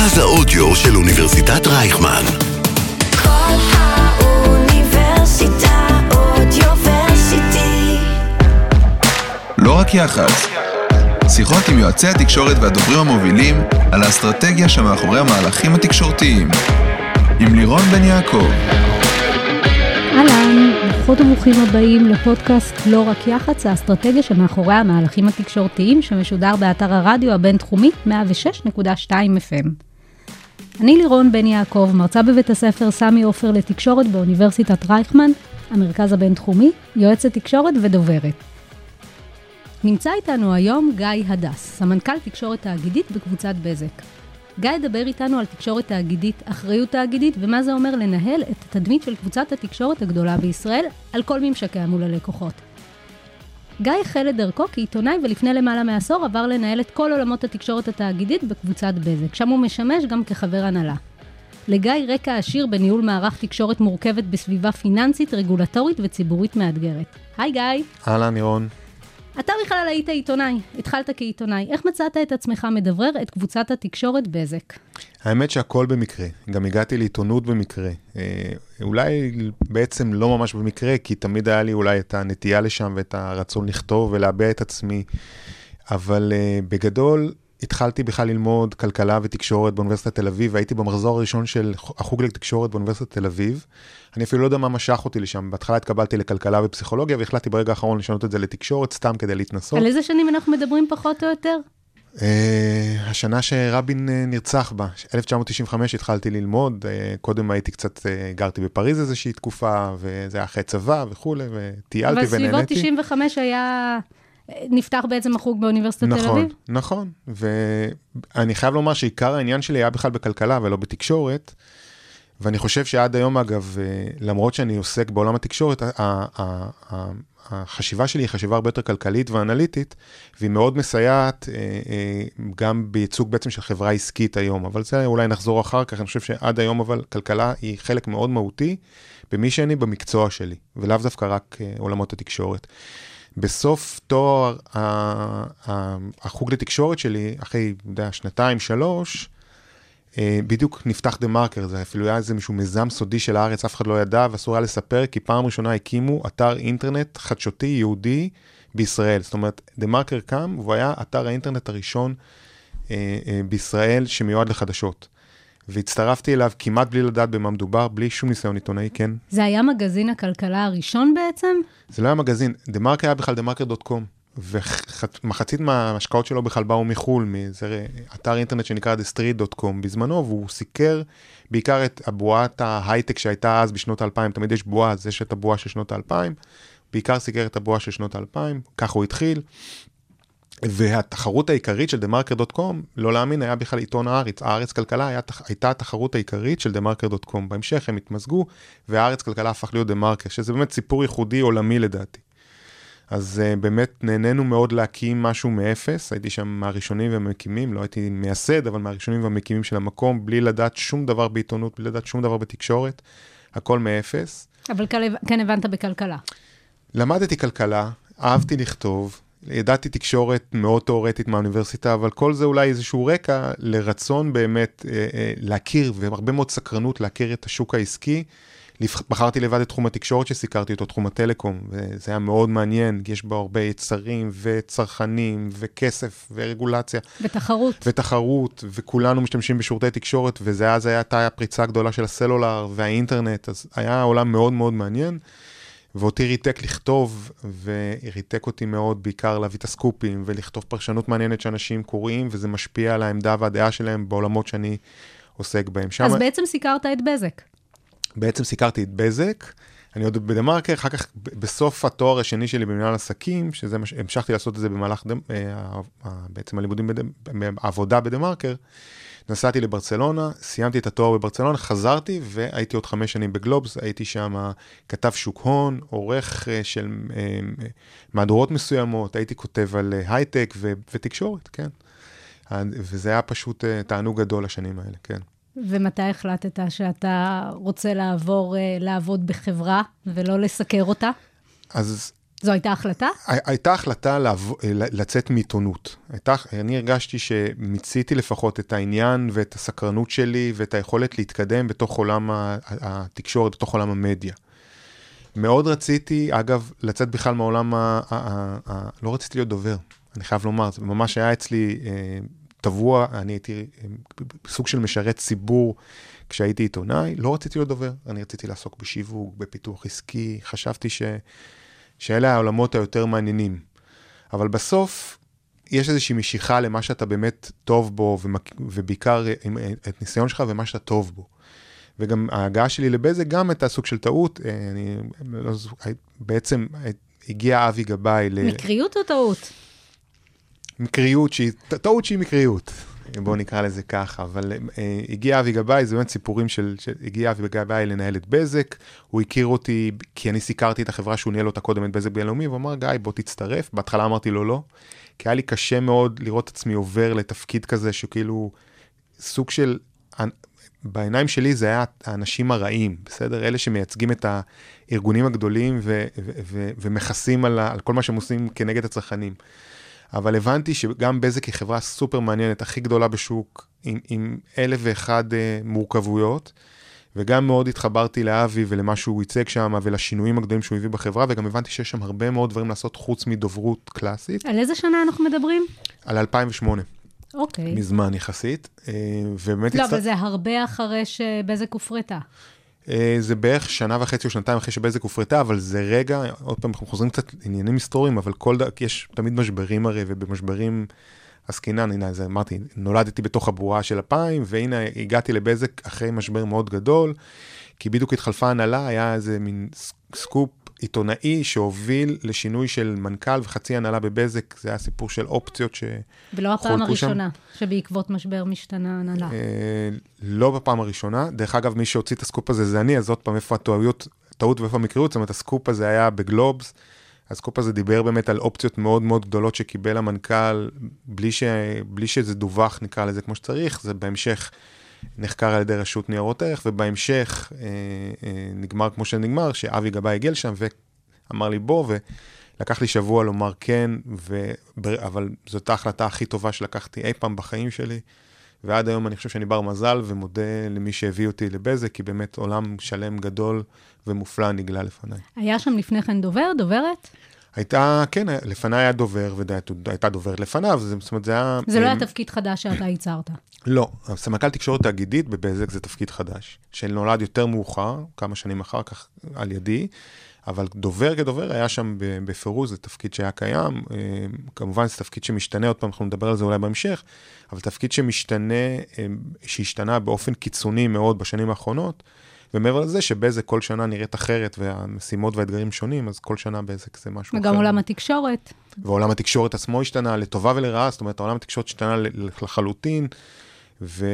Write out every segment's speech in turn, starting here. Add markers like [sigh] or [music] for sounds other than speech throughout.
מרכז האודיו של אוניברסיטת רייכמן. כל האוניברסיטה אודיוורסיטי. לא רק יח"צ. שיחות עם יועצי התקשורת והדוברים המובילים על האסטרטגיה שמאחורי המהלכים התקשורתיים. עם לירון בן יעקב. אהלן, ברוכות וברוכים הבאים לפודקאסט לא רק יח"צ, האסטרטגיה שמאחורי המהלכים התקשורתיים שמשודר באתר הרדיו הבינתחומי 106.2 FM. אני לירון בן יעקב, מרצה בבית הספר סמי עופר לתקשורת באוניברסיטת רייכמן, המרכז הבינתחומי, יועצת תקשורת ודוברת. נמצא איתנו היום גיא הדס, סמנכ"ל תקשורת תאגידית בקבוצת בזק. גיא ידבר איתנו על תקשורת תאגידית, אחריות תאגידית, ומה זה אומר לנהל את התדמית של קבוצת התקשורת הגדולה בישראל על כל ממשקיה מול הלקוחות. גיא החל את דרכו כעיתונאי ולפני למעלה מעשור עבר לנהל את כל עולמות התקשורת התאגידית בקבוצת בזק, שם הוא משמש גם כחבר הנהלה. לגיא רקע עשיר בניהול מערך תקשורת מורכבת בסביבה פיננסית, רגולטורית וציבורית מאתגרת. היי גיא. אהלן, לירון. אתה בכלל היית עיתונאי, התחלת כעיתונאי. איך מצאת את עצמך מדברר את קבוצת התקשורת בזק? האמת שהכל במקרה. גם הגעתי לעיתונות במקרה. אה, אולי בעצם לא ממש במקרה, כי תמיד היה לי אולי את הנטייה לשם ואת הרצון לכתוב ולהביע את עצמי. אבל אה, בגדול, התחלתי בכלל ללמוד כלכלה ותקשורת באוניברסיטת תל אביב, והייתי במחזור הראשון של החוג לתקשורת באוניברסיטת תל אביב. אני אפילו לא יודע מה משך אותי לשם. בהתחלה התקבלתי לכלכלה ופסיכולוגיה, והחלטתי ברגע האחרון לשנות את זה לתקשורת, סתם כדי להתנסות. על איזה שנים אנחנו מדברים פחות או יותר? Uh, השנה שרבין uh, נרצח בה, 1995 התחלתי ללמוד, uh, קודם הייתי קצת, uh, גרתי בפריז איזושהי תקופה, וזה היה אחרי צבא וכולי, וטיילתי ונהניתי. אבל סביבות 95 היה... נפתח בעצם החוג באוניברסיטת נכון, תל אביב? נכון, נכון. ואני חייב לומר שעיקר העניין שלי היה בכלל בכלכלה ולא בתקשורת. ואני חושב שעד היום, אגב, למרות שאני עוסק בעולם התקשורת, החשיבה שלי היא חשיבה הרבה יותר כלכלית ואנליטית, והיא מאוד מסייעת גם בייצוג בעצם של חברה עסקית היום. אבל זה אולי נחזור אחר כך, אני חושב שעד היום, אבל כלכלה היא חלק מאוד מהותי במי שאני במקצוע שלי, ולאו דווקא רק עולמות התקשורת. בסוף תואר החוג לתקשורת שלי, אחרי, יודע, שנתיים, שלוש, בדיוק נפתח דה מרקר, זה אפילו היה איזה מישהו מיזם סודי של הארץ, אף אחד לא ידע, ואסור היה לספר, כי פעם ראשונה הקימו אתר אינטרנט חדשותי יהודי בישראל. זאת אומרת, דה מרקר קם, והוא היה אתר האינטרנט הראשון בישראל שמיועד לחדשות. והצטרפתי אליו כמעט בלי לדעת במה מדובר, בלי שום ניסיון עיתונאי, כן. זה היה מגזין הכלכלה הראשון בעצם? זה לא היה מגזין, דה מרקר היה בכלל דה מרקר.קום, ומחצית מההשקעות שלו בכלל באו מחו"ל, מאיזה אתר אינטרנט שנקרא TheStreet.com בזמנו, והוא סיקר בעיקר את הבועת ההייטק שהייתה אז בשנות האלפיים, תמיד יש בועה, אז יש את הבועה של שנות האלפיים, בעיקר סיקר את הבועה של שנות האלפיים, ככה הוא התחיל. והתחרות העיקרית של TheMarker.com, לא להאמין, היה בכלל עיתון הארץ. הארץ כלכלה היה, הייתה התחרות העיקרית של TheMarker.com. בהמשך הם התמזגו, והארץ כלכלה הפך להיות TheMarker, שזה באמת סיפור ייחודי עולמי לדעתי. אז uh, באמת נהנינו מאוד להקים משהו מאפס, הייתי שם מהראשונים והמקימים, לא הייתי מייסד, אבל מהראשונים והמקימים של המקום, בלי לדעת שום דבר בעיתונות, בלי לדעת שום דבר בתקשורת, הכל מאפס. אבל כן הבנת בכלכלה. למדתי כלכלה, אהבתי לכתוב, ידעתי תקשורת מאוד תיאורטית מהאוניברסיטה, אבל כל זה אולי איזשהו רקע לרצון באמת אה, אה, להכיר, והרבה מאוד סקרנות להכיר את השוק העסקי. בחרתי לבד את תחום התקשורת שסיקרתי אותו, תחום הטלקום, וזה היה מאוד מעניין, יש בו הרבה יצרים וצרכנים וכסף ורגולציה. ותחרות. ותחרות, וכולנו משתמשים בשירותי תקשורת, וזה אז הייתה הפריצה הגדולה של הסלולר והאינטרנט, אז היה עולם מאוד מאוד מעניין. ואותי ריתק לכתוב, וריתק אותי מאוד בעיקר להביא את הסקופים ולכתוב פרשנות מעניינת שאנשים קוראים, וזה משפיע על העמדה והדעה שלהם בעולמות שאני עוסק בהם. שמה... אז בעצם סיקרת את בזק. בעצם סיקרתי את בזק, אני עוד בדה מרקר, אחר כך בסוף התואר השני שלי במנהל עסקים, שזה, המשכתי לעשות את זה במהלך, דה, בעצם הלימודים, בעבודה בדה מרקר, נסעתי לברצלונה, סיימתי את התואר בברצלונה, חזרתי והייתי עוד חמש שנים בגלובס, הייתי שם כתב שוק הון, עורך של מהדורות מסוימות, הייתי כותב על הייטק ותקשורת, כן. וזה היה פשוט תענוג גדול השנים האלה, כן. ומתי החלטת שאתה רוצה לעבור לעבוד בחברה ולא לסקר אותה? אז זו הייתה החלטה? הי- הייתה החלטה לעב... לצאת מעיתונות. הייתה... אני הרגשתי שמיציתי לפחות את העניין ואת הסקרנות שלי ואת היכולת להתקדם בתוך עולם התקשורת, בתוך עולם המדיה. מאוד רציתי, אגב, לצאת בכלל מהעולם ה... ה... ה... ה... לא רציתי להיות דובר, אני חייב לומר, זה ממש היה אצלי אה, טבוע, אני הייתי אה, סוג של משרת ציבור כשהייתי עיתונאי, לא רציתי להיות דובר, אני רציתי לעסוק בשיווק, בפיתוח עסקי, חשבתי ש... שאלה העולמות היותר מעניינים. אבל בסוף, יש איזושהי משיכה למה שאתה באמת טוב בו, ומק... ובעיקר עם את ניסיון שלך ומה שאתה טוב בו. וגם ההגעה שלי לבזק גם הייתה סוג של טעות, אה, אני לא זוכר, בעצם אה, הגיע אבי גבאי ל... מקריות או טעות? מקריות שהיא, טעות שהיא מקריות, בואו נקרא לזה ככה, אבל אה, הגיע אבי גבאי, זה באמת סיפורים של, של הגיע אבי גבאי לנהל את בזק, הוא הכיר אותי כי אני סיקרתי את החברה שהוא ניהל אותה קודם, את בזק בינלאומי, והוא אמר, גיא, בוא תצטרף, בהתחלה אמרתי לו לא, כי היה לי קשה מאוד לראות את עצמי עובר לתפקיד כזה, שכאילו סוג של, בעיניים שלי זה היה האנשים הרעים, בסדר? אלה שמייצגים את הארגונים הגדולים ו- ו- ו- ומכסים על, על כל מה שהם עושים כנגד הצרכנים. אבל הבנתי שגם בזק היא חברה סופר מעניינת, הכי גדולה בשוק, עם, עם אלף ואחד אה, מורכבויות, וגם מאוד התחברתי לאבי ולמה שהוא ייצג שם, ולשינויים הגדולים שהוא הביא בחברה, וגם הבנתי שיש שם הרבה מאוד דברים לעשות חוץ מדוברות קלאסית, על איזה שנה אנחנו מדברים? על 2008, אוקיי. מזמן יחסית, אה, ובאמת לא, הצט- אבל זה הרבה אחרי שבזק הופרטה. אה, זה בערך שנה וחצי או שנתיים אחרי שבזק הופרטה, אבל זה רגע, עוד פעם, אנחנו חוזרים קצת לעניינים היסטוריים, אבל כל ד... יש תמיד משברים הרי, ובמשברים עסקינן, הנה, אז אמרתי, נולדתי בתוך הבועה של אפיים, והנה הגעתי לבזק אחרי משבר מאוד גדול, כי בדיוק התחלפה הנהלה, היה איזה מין סקופ עיתונאי שהוביל לשינוי של מנכ"ל וחצי הנהלה בבזק, זה היה סיפור של אופציות ש... ולא הפעם חולקו שם. הראשונה שבעקבות משבר משתנה ההנהלה. אה, לא בפעם הראשונה. דרך אגב, מי שהוציא את הסקופ הזה זה אני, אז עוד פעם, איפה הטעויות, טעות ואיפה המקריות, זאת אומרת, הסקופ הזה היה בגלובס. הסקופ הזה דיבר באמת על אופציות מאוד מאוד גדולות שקיבל המנכ"ל, בלי, ש... בלי שזה דווח, נקרא לזה כמו שצריך, זה בהמשך נחקר על ידי רשות ניירות ערך, ובהמשך אה, אה, נגמר כמו שנגמר, שאבי גבאי הגיע לשם ואמר לי בוא, ולקח לי שבוע לומר כן, ו... אבל זאת ההחלטה הכי טובה שלקחתי אי פעם בחיים שלי. ועד היום אני חושב שאני בר מזל ומודה למי שהביא אותי לבזק, כי באמת עולם שלם גדול ומופלא נגלה לפניי. היה שם לפני כן דובר, דוברת? הייתה, כן, לפניי היה דובר, והייתה דוברת לפניו, זאת אומרת, זה היה... זה לא היה תפקיד חדש שאתה ייצרת. לא, סמנכ"ל תקשורת תאגידית בבזק זה תפקיד חדש, שנולד יותר מאוחר, כמה שנים אחר כך על ידי, אבל דובר כדובר היה שם בפירוש, זה תפקיד שהיה קיים, אה, כמובן זה תפקיד שמשתנה, עוד פעם אנחנו נדבר על זה אולי בהמשך, אבל תפקיד שמשתנה, אה, שהשתנה באופן קיצוני מאוד בשנים האחרונות, ומעבר לזה שבזק כל שנה נראית אחרת והמשימות והאתגרים שונים, אז כל שנה בזק זה משהו אחר. וגם עולם התקשורת. ועולם התקשורת עצמו השתנה לטובה ולרעה, זאת אומרת, עולם התקשורת השתנה לחלוטין, ו...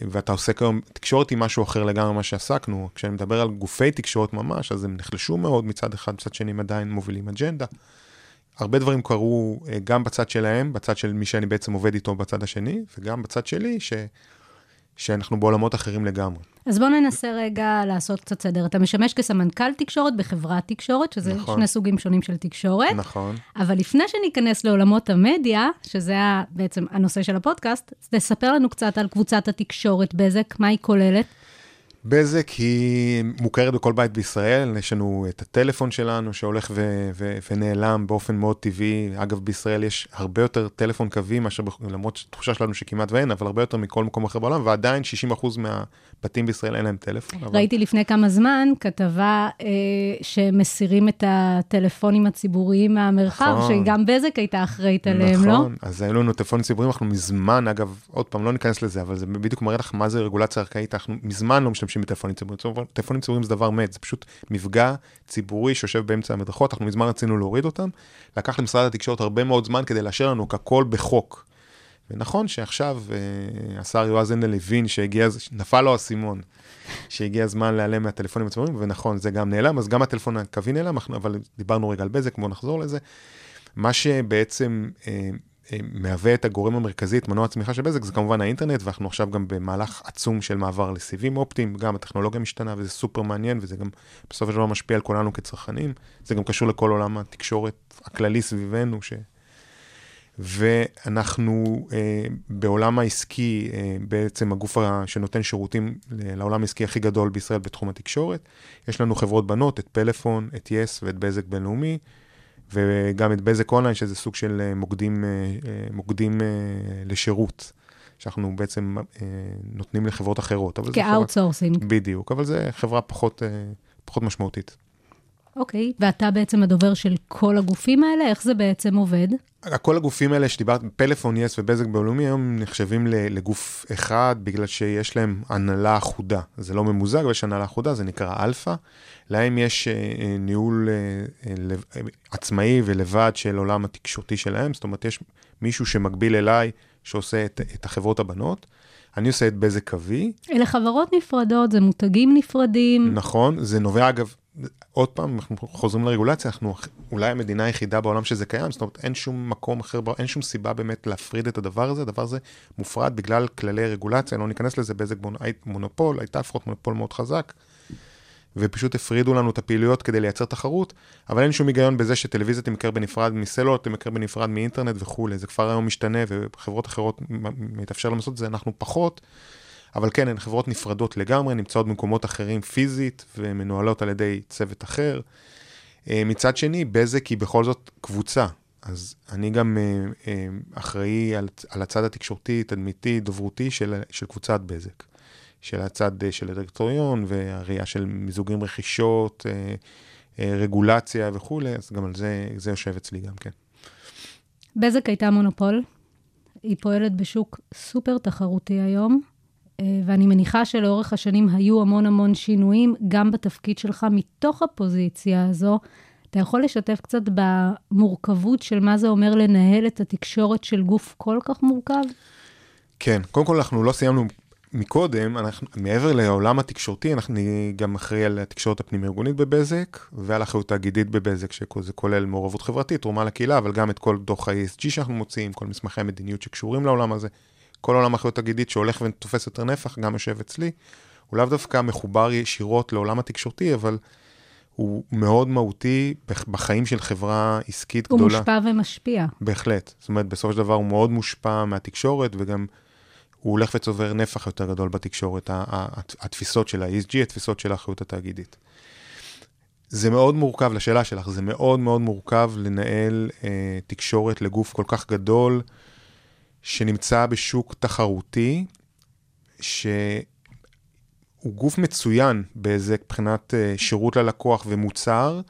ואתה עוסק היום, תקשורת היא משהו אחר לגמרי ממה שעסקנו. כשאני מדבר על גופי תקשורת ממש, אז הם נחלשו מאוד מצד אחד, מצד שני הם עדיין מובילים אג'נדה. הרבה דברים קרו אה, גם בצד שלהם, בצד של מי שאני בעצם עובד איתו בצד השני, וגם בצד שלי, ש... שאנחנו בעולמות אחרים לגמרי. אז בואו ננסה רגע לעשות קצת סדר. אתה משמש כסמנכ"ל תקשורת בחברת תקשורת, שזה נכון. שני סוגים שונים של תקשורת. נכון. אבל לפני שניכנס לעולמות המדיה, שזה בעצם הנושא של הפודקאסט, תספר לנו קצת על קבוצת התקשורת בזק, מה היא כוללת. בזק היא מוכרת בכל בית בישראל, יש לנו את הטלפון שלנו שהולך ו- ו- ונעלם באופן מאוד טבעי. אגב, בישראל יש הרבה יותר טלפון קווי מאשר, למרות שהתחושה שלנו שכמעט ואין, אבל הרבה יותר מכל מקום אחר בעולם, ועדיין 60% מהבתים בישראל אין להם טלפון. אבל... ראיתי לפני כמה זמן כתבה אה, שמסירים את הטלפונים הציבוריים מהמרחב, נכון. שגם בזק הייתה אחראית עליהם, לא? נכון, אז היו לנו טלפונים ציבוריים, אנחנו מזמן, אגב, עוד פעם, לא ניכנס לזה, אבל זה בדיוק מראה לך מה זה רגולציה ארכאית, אנחנו מזמן לא משתמשים בטלפונים ציבוריים. טלפונים ציבוריים זה דבר מת, זה פשוט מפגע ציבורי שיושב באמצע המדרכות, אנחנו מזמן רצינו להוריד אותם. לקח למשרד התקשורת הרבה מאוד זמן כדי לאשר לנו ככל בחוק. ונכון שעכשיו אה, השר יועז הנדל הבין שהגיע, נפל לו האסימון, שהגיע הזמן להיעלם מהטלפונים הציבוריים, ונכון, זה גם נעלם, אז גם הטלפון הקווי נעלם, אבל דיברנו רגע על בזק, בואו נחזור לזה. מה שבעצם אה, מהווה את הגורם המרכזי, את מנוע הצמיחה של בזק, זה כמובן האינטרנט, ואנחנו עכשיו גם במהלך עצום של מעבר לסיבים אופטיים, גם הטכנולוגיה משתנה וזה סופר מעניין, וזה גם בסופו של דבר משפיע על כולנו כצרכנים. זה גם קשור לכל עולם התקשורת הכללי סביבנו, ש... ואנחנו אה, בעולם העסקי, אה, בעצם הגוף ה- שנותן שירותים לעולם העסקי הכי גדול בישראל בתחום התקשורת. יש לנו חברות בנות, את פלאפון, את יס ואת בזק בינלאומי, וגם את בזק אונליין, שזה סוג של אה, מוקדים, אה, אה, מוקדים לשירות, שאנחנו בעצם נותנים לחברות אחרות. כ outsourcing. בדיוק, אבל זו חברה פחות, פחות משמעותית. אוקיי, ואתה בעצם הדובר של כל הגופים האלה? איך זה בעצם עובד? כל הגופים האלה שדיברת, פלאפון, יס ובזק בינלאומי, היום נחשבים לגוף אחד בגלל שיש להם הנהלה אחודה. זה לא ממוזג, אבל יש הנהלה אחודה, זה נקרא אלפא. להם יש אה, אה, ניהול אה, עצמאי ולבד של עולם התקשורתי שלהם, זאת אומרת, יש מישהו שמקביל אליי, שעושה את, את החברות הבנות. אני עושה את בזק קווי, אלה חברות נפרדות, זה מותגים נפרדים. נכון, זה נובע אגב, עוד פעם, אנחנו חוזרים לרגולציה, אנחנו אולי המדינה היחידה בעולם שזה קיים, זאת אומרת, אין שום מקום אחר, אין שום סיבה באמת להפריד את הדבר הזה, הדבר הזה מופרד בגלל כללי רגולציה, לא ניכנס לזה, בזק מונופול, הייתה לפחות מונופול מאוד חזק, ופשוט הפרידו לנו את הפעילויות כדי לייצר תחרות, אבל אין שום היגיון בזה שטלוויזיה תמכר בנפרד מסלולר, תמכר בנפרד מאינטרנט וכולי, זה כבר היום משתנה, וחברות אחרות מתאפשר לעשות את זה, אנחנו פחות. אבל כן, הן חברות נפרדות לגמרי, נמצאות במקומות אחרים פיזית ומנוהלות על ידי צוות אחר. אה, מצד שני, בזק היא בכל זאת קבוצה, אז אני גם אה, אה, אחראי על, על הצד התקשורתי, תדמיתי, דוברותי של, של קבוצת בזק. של הצד אה, של הדירקטוריון והראייה של מיזוגים רכישות, אה, אה, רגולציה וכולי, אז גם על זה, זה יושב אצלי גם כן. בזק הייתה מונופול, היא פועלת בשוק סופר תחרותי היום, ואני מניחה שלאורך השנים היו המון המון שינויים, גם בתפקיד שלך מתוך הפוזיציה הזו. אתה יכול לשתף קצת במורכבות של מה זה אומר לנהל את התקשורת של גוף כל כך מורכב? כן, קודם כל אנחנו לא סיימנו מקודם, אנחנו, מעבר לעולם התקשורתי, אנחנו אני גם אחראי על התקשורת הפנים-ארגונית בבזק, ועל אחריות תאגידית בבזק, שזה כולל מעורבות חברתית, תרומה לקהילה, אבל גם את כל דוח ה-ESG שאנחנו מוציאים, כל מסמכי המדיניות שקשורים לעולם הזה, כל עולם האחריות תאגידית שהולך ותופס יותר נפח, גם יושב אצלי. הוא לאו דווקא מחובר ישירות לעולם התקשורתי, אבל הוא מאוד מהותי בח- בחיים של חברה עסקית הוא גדולה. מושפע ומשפיע. בהחלט. זאת אומרת, בסופו של דבר הוא מאוד מושפע מהתקשורת, וגם הוא הולך וצובר נפח יותר גדול בתקשורת, התפיסות של ה-ESG, התפיסות של האחריות התאגידית. זה מאוד מורכב, לשאלה שלך, זה מאוד מאוד מורכב לנהל אה, תקשורת לגוף כל כך גדול, שנמצא בשוק תחרותי, שהוא גוף מצוין באיזה מבחינת אה, שירות ללקוח ומוצר,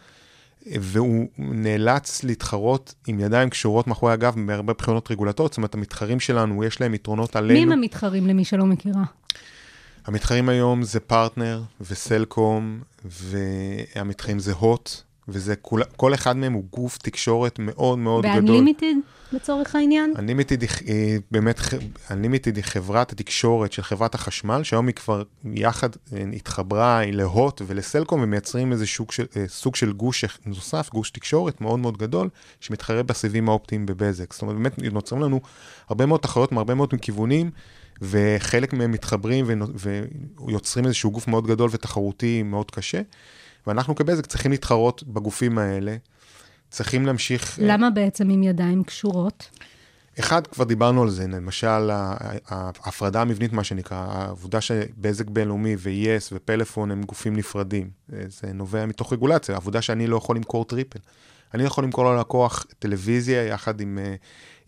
והוא נאלץ להתחרות עם ידיים קשורות מאחורי הגב מהרבה בחינות רגולטוריות, זאת אומרת, המתחרים שלנו, יש להם יתרונות עלינו. מי הם המתחרים למי שלא מכירה? המתחרים היום זה פרטנר וסלקום, והמתחרים זה הוט, וזה כול, כל אחד מהם הוא גוף תקשורת מאוד מאוד גדול. ו-Unlimited לצורך העניין? Unlimited היא היא באמת, Unlimited היא חברת התקשורת של חברת החשמל, שהיום היא כבר יחד אה, התחברה להוט ולסלקום, ומייצרים איזה שוק של, אה, סוג של גוש נוסף, גוש תקשורת מאוד מאוד גדול, שמתחרה בסיבים האופטיים בבזק. זאת אומרת, באמת נוצרים לנו הרבה מאוד תחרויות מהרבה מאוד כיוונים, וחלק מהם מתחברים ויוצרים איזשהו גוף מאוד גדול ותחרותי מאוד קשה, ואנחנו כבזק צריכים להתחרות בגופים האלה. צריכים להמשיך... אה, למה בעצם עם ידיים קשורות? אחד, כבר דיברנו על זה, למשל ההפרדה המבנית, מה שנקרא, העובדה שבזק בינלאומי ו-yes ופלאפון הם גופים נפרדים, אה, זה נובע מתוך רגולציה, העובדה שאני לא יכול למכור triple. אני יכול למכור ללקוח טלוויזיה יחד עם, אה,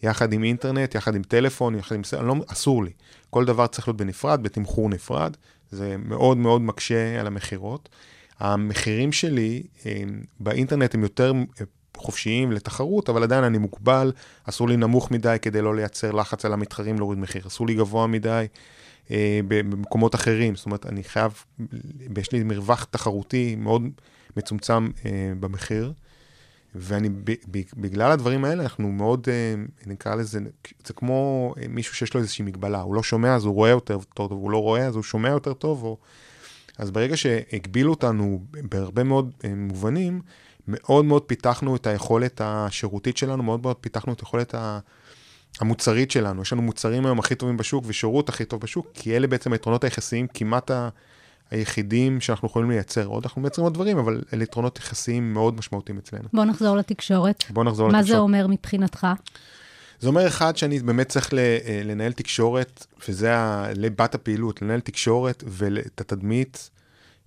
יחד עם אינטרנט, יחד עם טלפון, יחד עם... לא, אסור לי. כל דבר צריך להיות בנפרד, בתמחור נפרד, זה מאוד מאוד מקשה על המכירות. המחירים שלי אה, באינטרנט הם יותר אה, חופשיים לתחרות, אבל עדיין אני מוגבל, אסור לי נמוך מדי כדי לא לייצר לחץ על המתחרים להוריד מחיר, אסור לי גבוה מדי אה, במקומות אחרים, זאת אומרת, אני חייב, יש לי מרווח תחרותי מאוד מצומצם במחיר, ואני, בגלל הדברים האלה, אנחנו מאוד, נקרא לזה, זה כמו מישהו שיש לו איזושהי מגבלה, הוא לא שומע אז הוא רואה יותר טוב, הוא לא רואה אז הוא שומע יותר טוב, או... אז ברגע שהגבילו אותנו בהרבה מאוד אה, מובנים, מאוד מאוד פיתחנו את היכולת השירותית שלנו, מאוד מאוד פיתחנו את היכולת. המוצרית שלנו. יש לנו מוצרים היום הכי טובים בשוק ושירות הכי טוב בשוק, כי אלה בעצם היתרונות היחסיים כמעט ה... היחידים שאנחנו יכולים לייצר. עוד אנחנו מייצרים עוד דברים, אבל אלה יתרונות יחסיים מאוד משמעותיים אצלנו. בוא נחזור לתקשורת. בוא נחזור מה לתקשורת. זה אומר מבחינתך? זה אומר אחד שאני באמת צריך אה, לנהל תקשורת, וזה ליבת הפעילות, לנהל תקשורת ואת התדמית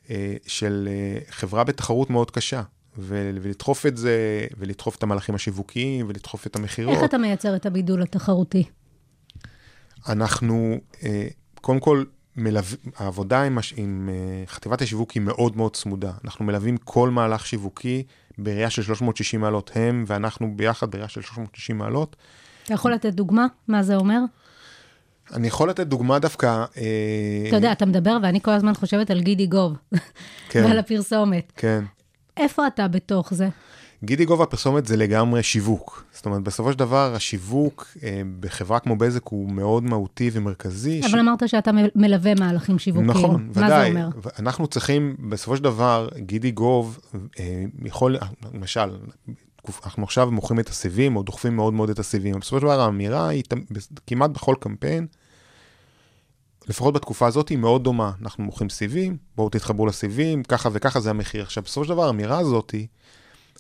אה, של אה, חברה בתחרות מאוד קשה. ולדחוף את זה, ולדחוף את המהלכים השיווקיים, ולדחוף את המכירות. איך אתה מייצר את הבידול התחרותי? אנחנו, קודם כל, מלו... העבודה עם, הש... עם חטיבת השיווק היא מאוד מאוד צמודה. אנחנו מלווים כל מהלך שיווקי בראייה של 360 מעלות, הם ואנחנו ביחד בראייה של 360 מעלות. אתה יכול לתת דוגמה? מה זה אומר? אני יכול לתת דוגמה דווקא... אה, אתה יודע, אתה מדבר ואני כל הזמן חושבת על גידי גוב כן. ועל הפרסומת. כן. איפה אתה בתוך זה? גידי גובה הפרסומת זה לגמרי שיווק. זאת אומרת, בסופו של דבר, השיווק אה, בחברה כמו בזק הוא מאוד מהותי ומרכזי. אבל אמרת שאתה מלווה מהלכים שיווקיים. נכון, מה ודאי. זה אומר? אנחנו צריכים, בסופו של דבר, גידי גוב אה, יכול, למשל, אנחנו עכשיו מוכרים את הסיבים, או דוחפים מאוד מאוד את הסיבים. בסופו של דבר האמירה היא כמעט בכל קמפיין, לפחות בתקופה הזאת, היא מאוד דומה. אנחנו מוכרים סיבים, בואו תתחברו לסיבים, ככה וככה זה המחיר. עכשיו, בסופו של דבר האמירה הזאת,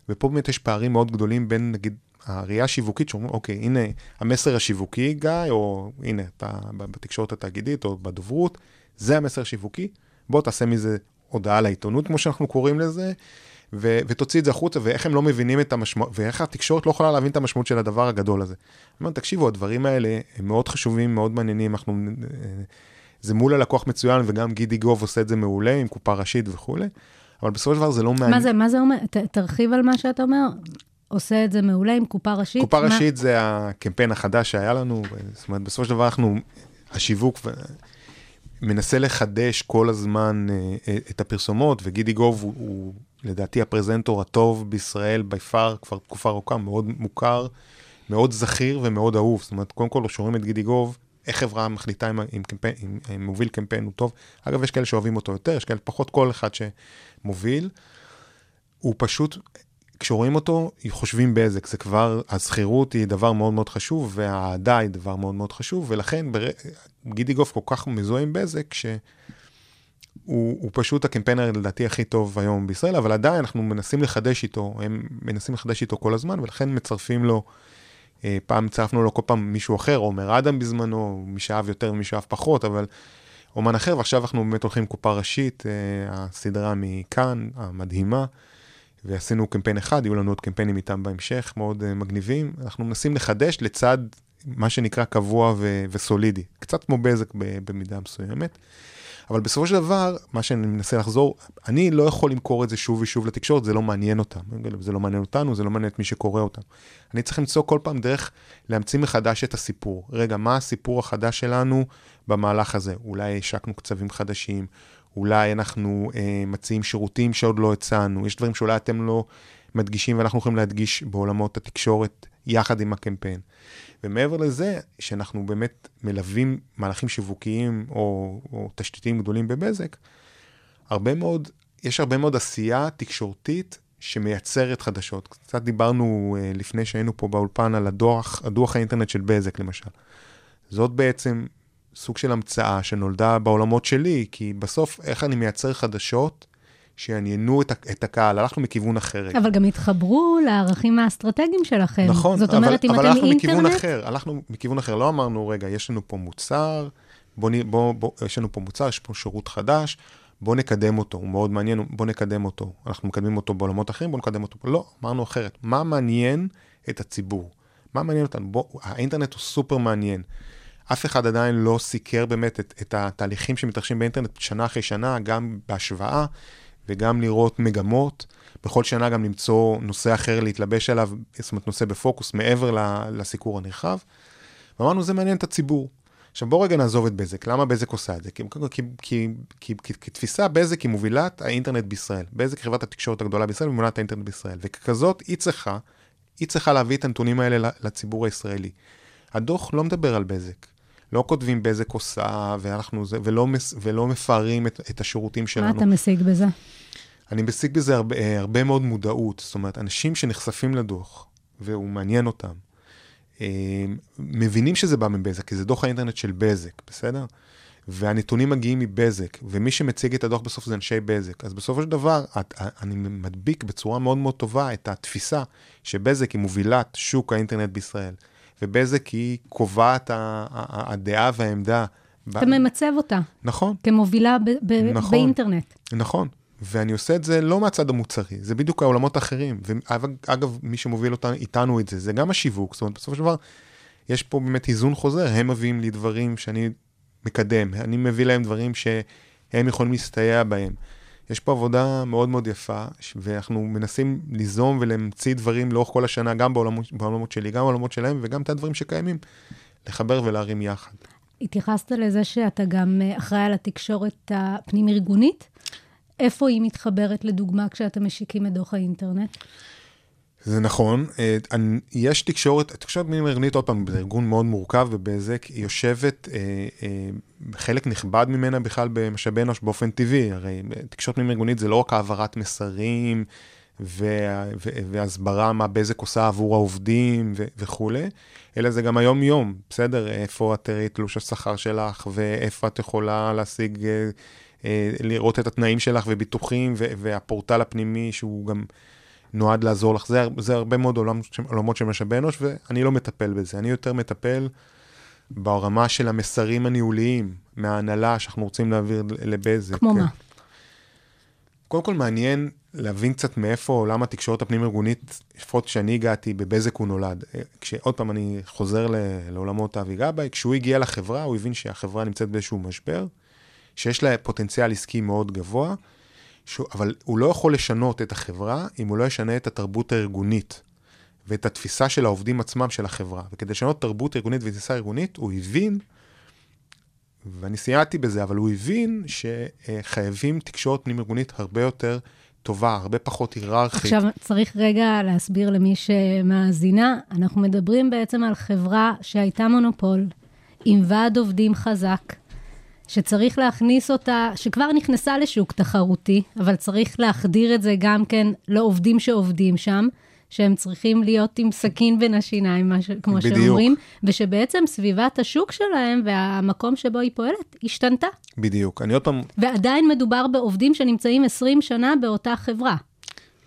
ופה באמת יש פערים מאוד גדולים בין, נגיד, הראייה השיווקית, שאומרים, אוקיי, הנה המסר השיווקי, גיא, או הנה, אתה בתקשורת התאגידית או בדוברות, זה המסר השיווקי, בוא תעשה מזה הודעה לעיתונות, כמו שאנחנו קוראים לזה, ו- ותוציא את זה החוצה, ואיך הם לא מבינים את המשמעות, ואיך התקשורת לא יכולה להבין את המשמעות של הדבר הגדול הזה. אני אומר, תקשיבו, הדברים האלה הם מאוד חשובים, מאוד מעניינים, אנחנו... אה, זה מול הלקוח מצוין, וגם גידי גוב עושה את זה מעולה, עם קופה ראשית וכולי, אבל בסופו של דבר זה לא מעניין. מה זה, מה זה אומר? ת, תרחיב על מה שאתה אומר. עושה את זה מעולה עם קופה ראשית. קופה מה- ראשית זה הקמפיין החדש שהיה לנו, זאת אומרת, בסופו של דבר אנחנו, השיווק ו- מנסה לחדש כל הזמן אה, אה, את הפרסומות, וגידי גוב הוא, הוא לדעתי הפרזנטור הטוב בישראל בי פאר, כבר תקופה ארוכה, מאוד מוכר, מאוד זכיר ומאוד אהוב. זאת אומרת, קודם כל, כשרואים את גידי גוב, איך חברה מחליטה אם, אם, קמפיין, אם, אם מוביל קמפיין הוא טוב. אגב, יש כאלה שאוהבים אותו יותר, יש כאלה פחות, כל אחד שמוביל. הוא פשוט, כשרואים אותו, חושבים בזק, זה כבר, הזכירות היא דבר מאוד מאוד חשוב, והאהדה היא דבר מאוד מאוד חשוב, ולכן בר... גידי גוף כל כך מזוהה עם בזק, שהוא הוא פשוט הקמפיינר לדעתי הכי טוב היום בישראל, אבל עדיין אנחנו מנסים לחדש איתו, הם מנסים לחדש איתו כל הזמן, ולכן מצרפים לו, אה, פעם צרפנו לו כל פעם מישהו אחר, עומר אדם בזמנו, מי שאהב יותר ומי שאהב פחות, אבל אומן אחר, ועכשיו אנחנו באמת הולכים קופה ראשית, אה, הסדרה מכאן, המדהימה. ועשינו קמפיין אחד, יהיו לנו עוד קמפיינים איתם בהמשך, מאוד uh, מגניבים. אנחנו מנסים לחדש לצד מה שנקרא קבוע ו- וסולידי, קצת כמו בזק במידה מסוימת. אבל בסופו של דבר, מה שאני מנסה לחזור, אני לא יכול למכור את זה שוב ושוב לתקשורת, זה לא מעניין אותם. זה לא מעניין אותנו, זה לא מעניין את מי שקורא אותם. אני צריך למצוא כל פעם דרך להמציא מחדש את הסיפור. רגע, מה הסיפור החדש שלנו במהלך הזה? אולי השקנו קצבים חדשים, אולי אנחנו אה, מציעים שירותים שעוד לא הצענו, יש דברים שאולי אתם לא מדגישים ואנחנו יכולים להדגיש בעולמות התקשורת יחד עם הקמפיין. ומעבר לזה, שאנחנו באמת מלווים מהלכים שיווקיים או, או תשתיתיים גדולים בבזק, הרבה מאוד, יש הרבה מאוד עשייה תקשורתית שמייצרת חדשות. קצת דיברנו אה, לפני שהיינו פה באולפן על הדוח, הדוח האינטרנט של בזק למשל. זאת בעצם סוג של המצאה שנולדה בעולמות שלי, כי בסוף איך אני מייצר חדשות שיעניינו את, את הקהל, הלכנו מכיוון אחר. אבל גם התחברו לערכים האסטרטגיים שלכם. נכון, זאת אבל, אומרת, אם אבל אתם הלכנו מכיוון אינטרנט... אחר, הלכנו מכיוון אחר, לא אמרנו, רגע, יש לנו פה מוצר, בוא, בוא, בוא, יש לנו פה מוצר, יש פה שירות חדש, בוא נקדם אותו, הוא מאוד מעניין, בוא נקדם אותו. אנחנו מקדמים אותו בעולמות אחרים, בוא נקדם אותו. לא, אמרנו אחרת. מה מעניין את הציבור? מה מעניין אותנו? בוא, האינטרנט הוא סופר מעניין. אף אחד עדיין לא סיקר באמת את, את התהליכים שמתרחשים באינטרנט שנה אחרי שנה, גם בהשוואה וגם לראות מגמות. בכל שנה גם למצוא נושא אחר להתלבש עליו, זאת אומרת נושא בפוקוס מעבר לסיקור הנרחב. ואמרנו, זה מעניין את הציבור. עכשיו בואו רגע נעזוב את בזק, למה בזק עושה את זה? כי, כי, כי, כי, כי כתפיסה בזק היא מובילת האינטרנט בישראל. בזק היא חברת התקשורת הגדולה בישראל ומובילת האינטרנט בישראל. וככזאת היא צריכה, היא צריכה להביא את הנתונים האלה לציבור הישראלי. הדוח לא מדבר על בזק. לא כותבים בזק עושה, ואנחנו זה, ולא, מס, ולא מפארים את, את השירותים שלנו. מה אתה משיג בזה? אני משיג בזה הרבה, אה, הרבה מאוד מודעות. זאת אומרת, אנשים שנחשפים לדוח, והוא מעניין אותם, אה, מבינים שזה בא מבזק, כי זה דוח האינטרנט של בזק, בסדר? והנתונים מגיעים מבזק, ומי שמציג את הדוח בסוף זה אנשי בזק. אז בסופו של דבר, את, אני מדביק בצורה מאוד מאוד טובה את התפיסה שבזק היא מובילת שוק האינטרנט בישראל, ובזק היא קובעת הדעה והעמדה. אתה ממצב אותה נכון, כמובילה ב- ב- נכון. באינטרנט. נכון. ואני עושה את זה לא מהצד המוצרי, זה בדיוק העולמות האחרים. ואגב, מי שמוביל אותנו, איתנו את זה, זה גם השיווק. זאת אומרת, בסופו של דבר, יש פה באמת איזון חוזר, הם מביאים לי דברים שאני מקדם, אני מביא להם דברים שהם יכולים להסתייע בהם. יש פה עבודה מאוד מאוד יפה, ואנחנו מנסים ליזום ולהמציא דברים לאורך כל השנה, גם בעולמות, בעולמות שלי, גם בעולמות שלהם, וגם את הדברים שקיימים, לחבר ולהרים יחד. התייחסת לזה שאתה גם אה, אחראי על התקשורת הפנים-ארגונית. איפה היא מתחברת, לדוגמה, כשאתם משיקים את דוח האינטרנט? זה נכון, אה, יש תקשורת, תקשורת פנים ארגונית, עוד פעם, זה ארגון מאוד מורכב בבזק, היא יושבת, אה, אה, חלק נכבד ממנה בכלל במשאבי אנוש באופן טבעי, הרי תקשורת פנים ארגונית זה לא רק העברת מסרים והסברה מה בזק עושה עבור העובדים וכולי, אלא זה גם היום-יום, בסדר? איפה את תראי תלוש השכר שלך, ואיפה את יכולה להשיג, לראות את התנאים שלך וביטוחים, והפורטל הפנימי שהוא גם... נועד לעזור לך. זה, זה הרבה מאוד עולם, עולמות של משאבי אנוש, ואני לא מטפל בזה. אני יותר מטפל ברמה של המסרים הניהוליים מההנהלה שאנחנו רוצים להעביר לבזק. כמו מה? קודם כל מעניין להבין קצת מאיפה עולם התקשורת הפנים-ארגונית, לפחות כשאני הגעתי, בבזק הוא נולד. כשעוד פעם אני חוזר לעולמות אבי גבאי, כשהוא הגיע לחברה, הוא הבין שהחברה נמצאת באיזשהו משבר, שיש לה פוטנציאל עסקי מאוד גבוה, שהוא, אבל הוא לא יכול לשנות את החברה אם הוא לא ישנה את התרבות הארגונית ואת התפיסה של העובדים עצמם של החברה. וכדי לשנות תרבות ארגונית ותפיסה ארגונית, הוא הבין, ואני סייעתי בזה, אבל הוא הבין שחייבים תקשורת פנים-ארגונית הרבה יותר טובה, הרבה פחות היררכית. עכשיו, צריך רגע להסביר למי שמאזינה, אנחנו מדברים בעצם על חברה שהייתה מונופול, עם ועד עובדים חזק, שצריך להכניס אותה, שכבר נכנסה לשוק תחרותי, אבל צריך להחדיר את זה גם כן לעובדים שעובדים שם, שהם צריכים להיות עם סכין בין השיניים, ש- כמו בדיוק. שאומרים, ושבעצם סביבת השוק שלהם והמקום שבו היא פועלת השתנתה. בדיוק. אני עוד פעם, ועדיין מדובר בעובדים שנמצאים 20 שנה באותה חברה.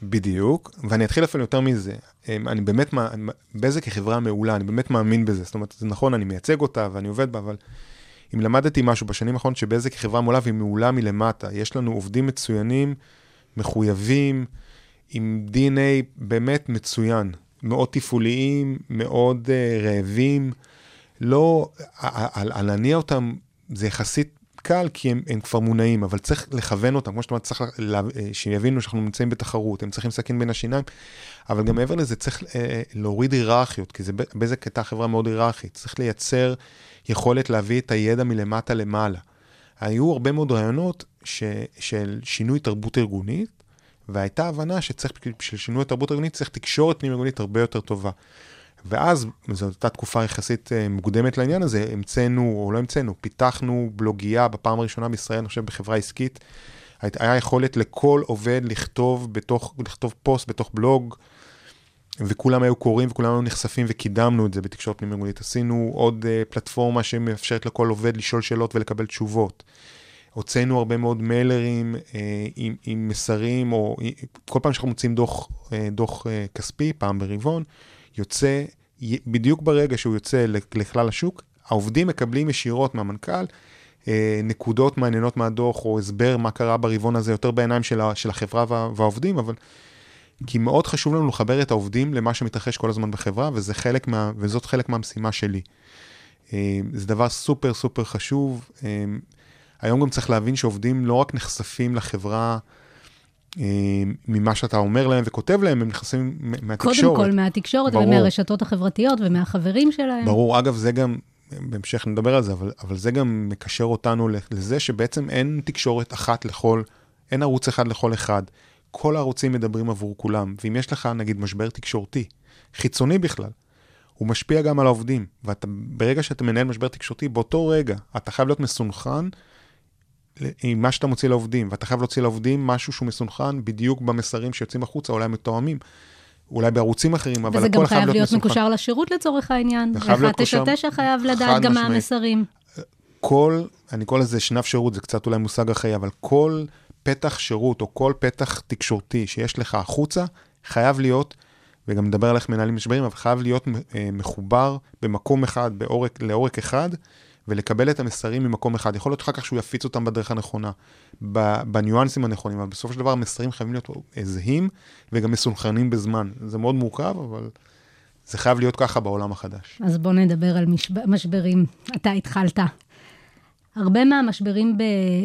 בדיוק, ואני אתחיל אפילו יותר מזה. אמ, אני באמת, בזק היא חברה מעולה, אני באמת מאמין בזה. זאת אומרת, זה נכון, אני מייצג אותה ואני עובד בה, אבל אם למדתי משהו בשנים האחרונות שבזק היא חברה מעולה והיא מעולה מלמטה, יש לנו עובדים מצוינים, מחויבים, עם DNA באמת מצוין, מאוד תפעוליים, מאוד uh, רעבים. לא, להניע אותם זה יחסית קל, כי הם, הם כבר מונעים, אבל צריך לכוון אותם, כמו שאת אומרת, צריך לה, אה, שיבינו שאנחנו נמצאים בתחרות, הם צריכים סכין בין השיניים, אבל גם מעבר לזה צריך אה, להוריד היררכיות, כי זה, בזק הייתה חברה מאוד היררכית, צריך לייצר יכולת להביא את הידע מלמטה למעלה. היו הרבה מאוד רעיונות ש, של שינוי תרבות ארגונית, והייתה הבנה שצריך, בשביל שינוי התרבות הארגונית צריך תקשורת פנים ארגונית הרבה יותר טובה. ואז, זו הייתה תקופה יחסית אה, מוקדמת לעניין הזה, המצאנו, או לא המצאנו, פיתחנו בלוגייה בפעם הראשונה בישראל, אני חושב בחברה עסקית. היה יכולת לכל עובד לכתוב בתוך, לכתוב פוסט בתוך בלוג, וכולם היו קוראים וכולם היו נחשפים וקידמנו את זה בתקשורת פנים ארגונית. עשינו עוד uh, פלטפורמה שמאפשרת לכל עובד לשאול שאלות ולקבל תשובות. הוצאנו הרבה מאוד מיילרים אה, עם, עם מסרים, או אה, כל פעם שאנחנו מוצאים דוח, אה, דוח אה, כספי, פעם ברבעון, יוצא, בדיוק ברגע שהוא יוצא לכ- לכלל השוק, העובדים מקבלים ישירות מהמנכ"ל נקודות מעניינות מהדוח, או הסבר מה קרה ברבעון הזה, יותר בעיניים של, ה, של החברה וה, והעובדים, אבל כי מאוד חשוב לנו לחבר את העובדים למה שמתרחש כל הזמן בחברה, וזה חלק מה, וזאת חלק מהמשימה שלי. אה, זה דבר סופר סופר חשוב. אה, היום גם צריך להבין שעובדים לא רק נחשפים לחברה אה, ממה שאתה אומר להם וכותב להם, הם נחשפים מהתקשורת. קודם כל מהתקשורת ברור. ומהרשתות החברתיות ומהחברים שלהם. ברור, אגב, זה גם, בהמשך נדבר על זה, אבל, אבל זה גם מקשר אותנו לזה שבעצם אין תקשורת אחת לכל, אין ערוץ אחד לכל אחד. כל הערוצים מדברים עבור כולם, ואם יש לך נגיד משבר תקשורתי, חיצוני בכלל, הוא משפיע גם על העובדים, וברגע שאתה מנהל משבר תקשורתי, באותו רגע אתה חייב להיות מסונכרן עם מה שאתה מוציא לעובדים, ואתה חייב להוציא לעובדים משהו שהוא מסונכרן בדיוק במסרים שיוצאים החוצה, אולי מתואמים. אולי בערוצים אחרים, אבל וזה הכל גם חייב חייב להיות. מקושר לשירות לצורך העניין. זה חייב להיות מקושר- ה-999 חייב לדעת גם מה. המסרים. כל, אני קורא לזה שנף שירות, זה קצת אולי מושג אחרי, אבל כל פתח שירות או כל פתח תקשורתי שיש לך החוצה, חייב להיות, וגם נדבר על איך מנהלים משברים, אבל חייב להיות אה, מחובר במקום אחד, בעורק, לעורק אחד, ולקבל את המסרים ממקום אחד. יכול להיות אחר כך שהוא יפיץ אותם בדרך הנכונה, בניואנסים הנכונים, אבל בסופו של דבר המסרים חייבים להיות זהים וגם מסונכרנים בזמן. זה מאוד מורכב, אבל זה חייב להיות ככה בעולם החדש. אז בואו נדבר על משב... משברים. אתה התחלת. הרבה מהמשברים.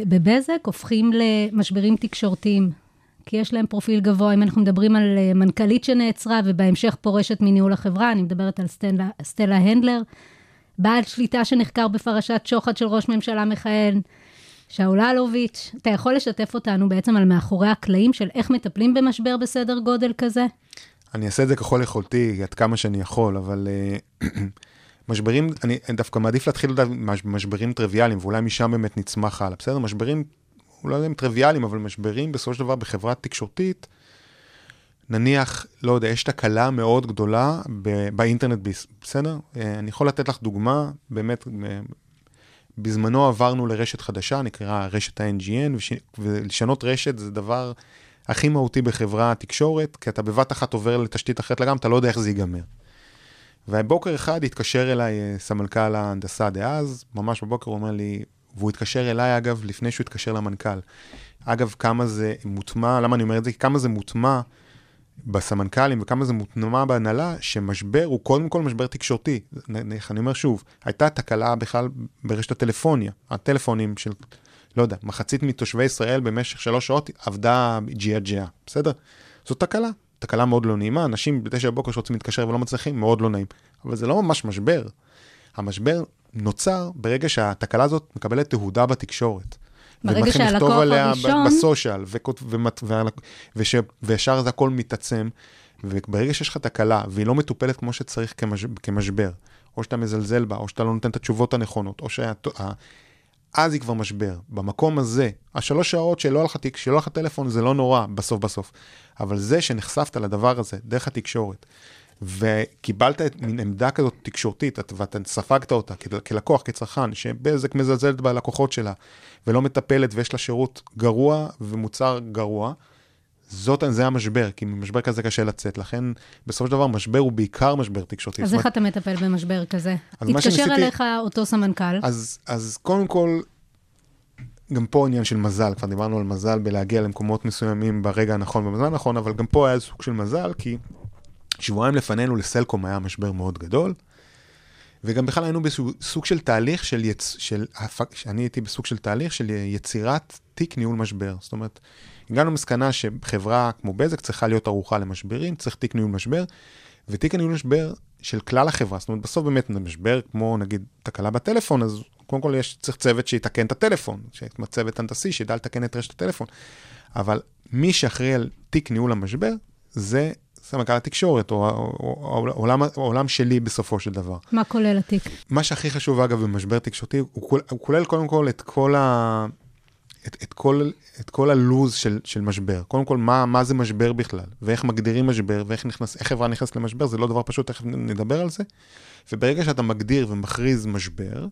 בבזק הופכים למשברים תקשורתיים, כי יש להם פרופיל גבוה. אם אנחנו מדברים על אה, מנכ"לית שנעצרה ובהמשך פורשת מניהול החברה, אני מדברת על סטלה, סטלה הנדלר, בעל שליטה שנחקר בפרשת שוחד של ראש ממשלה מכהן, שאול אלוביץ'. אתה יכול לשתף אותנו בעצם על מאחורי הקלעים של איך מטפלים במשבר בסדר גודל כזה? אני אעשה את זה ככל יכולתי, עד כמה שאני יכול, אבל uh, משברים, אני דווקא מעדיף להתחיל במשברים טריוויאליים, ואולי משם באמת נצמח הלאה, בסדר? משברים, אולי הם טריוויאליים, אבל משברים בסופו של דבר בחברה תקשורתית, נניח, לא יודע, יש תקלה מאוד גדולה ב- באינטרנט, בסדר? אה, אני יכול לתת לך דוגמה, באמת, אה, בזמנו עברנו לרשת חדשה, נקרא רשת ה-NGN, וש- ולשנות רשת זה דבר הכי מהותי בחברה התקשורת, כי אתה בבת אחת עובר לתשתית אחרת לגמרי, אתה לא יודע איך זה ייגמר. ובוקר אחד התקשר אליי אה, סמנכ"ל ההנדסה דאז, ממש בבוקר הוא אומר לי, והוא התקשר אליי אגב לפני שהוא התקשר למנכ"ל. אגב, כמה זה מוטמע, למה אני אומר את זה? כמה זה מוטמע בסמנכ"לים וכמה זה מוטמע בהנהלה, שמשבר הוא קודם כל משבר תקשורתי. איך אני אומר שוב, הייתה תקלה בכלל ברשת הטלפוניה. הטלפונים של, לא יודע, מחצית מתושבי ישראל במשך שלוש שעות עבדה ג'יה ג'יה, בסדר? זאת תקלה. תקלה מאוד לא נעימה, אנשים בתשע בבוקר שרוצים להתקשר ולא מצליחים, מאוד לא נעים. אבל זה לא ממש משבר. המשבר נוצר ברגע שהתקלה הזאת מקבלת תהודה בתקשורת. ברגע שהלקוח הראשון- בסושיאל, וישר זה הכל מתעצם, וברגע שיש לך תקלה והיא לא מטופלת כמו שצריך כמש, כמשבר, או שאתה מזלזל בה, או שאתה לא נותן את התשובות הנכונות, או שה... אז היא כבר משבר. במקום הזה, השלוש שעות שלא היה לך תיק, שלא היה לך טלפון, זה לא נורא בסוף בסוף. אבל זה שנחשפת לדבר הזה דרך התקשורת, וקיבלת את מין עמדה כזאת תקשורתית, את- ואתה ספגת אותה כלקוח, כצרכן, שבזק מזלזלת בלקוחות שלה, ולא מטפלת ויש לה שירות גרוע ומוצר גרוע, זאת, זה המשבר, כי ממשבר כזה קשה לצאת. לכן, בסופו של דבר, משבר הוא בעיקר משבר תקשורתי. אז איך אתה מטפל במשבר כזה? התקשר שניסיתי- אליך אותו סמנכ"ל, אז, אז קודם כל, גם פה עניין של מזל, כבר דיברנו על מזל בלהגיע למקומות מסוימים ברגע הנכון ובזמן הנכון, אבל גם פה היה סוג של מזל, כי שבועיים לפנינו לסלקום היה משבר מאוד גדול, וגם בכלל היינו בסוג של תהליך של, יצ... של, אני הייתי בסוג של תהליך של יצירת תיק ניהול משבר. זאת אומרת, הגענו למסקנה שחברה כמו בזק צריכה להיות ערוכה למשברים, צריך תיק ניהול משבר, ותיק הניהול משבר של כלל החברה, זאת אומרת, בסוף באמת משבר כמו נגיד תקלה בטלפון, אז קודם כל יש, צריך צוות שיתקן את הטלפון, צוות הנדסי שידע לתקן את רשת הטלפון, אבל מי שאחראי על תיק ניהול המשבר, זה סמנכ"ל התקשורת, או, או, או העולם, העולם שלי בסופו של דבר. מה כולל התיק? מה שהכי חשוב אגב במשבר תקשורתי, הוא, כולל, הוא כולל קודם כל את כל ה... את, את, כל, את כל הלוז של, של משבר. קודם כל, מה, מה זה משבר בכלל, ואיך מגדירים משבר, ואיך נכנס, חברה נכנסת למשבר, זה לא דבר פשוט, תכף נדבר על זה. וברגע שאתה מגדיר ומכריז משבר,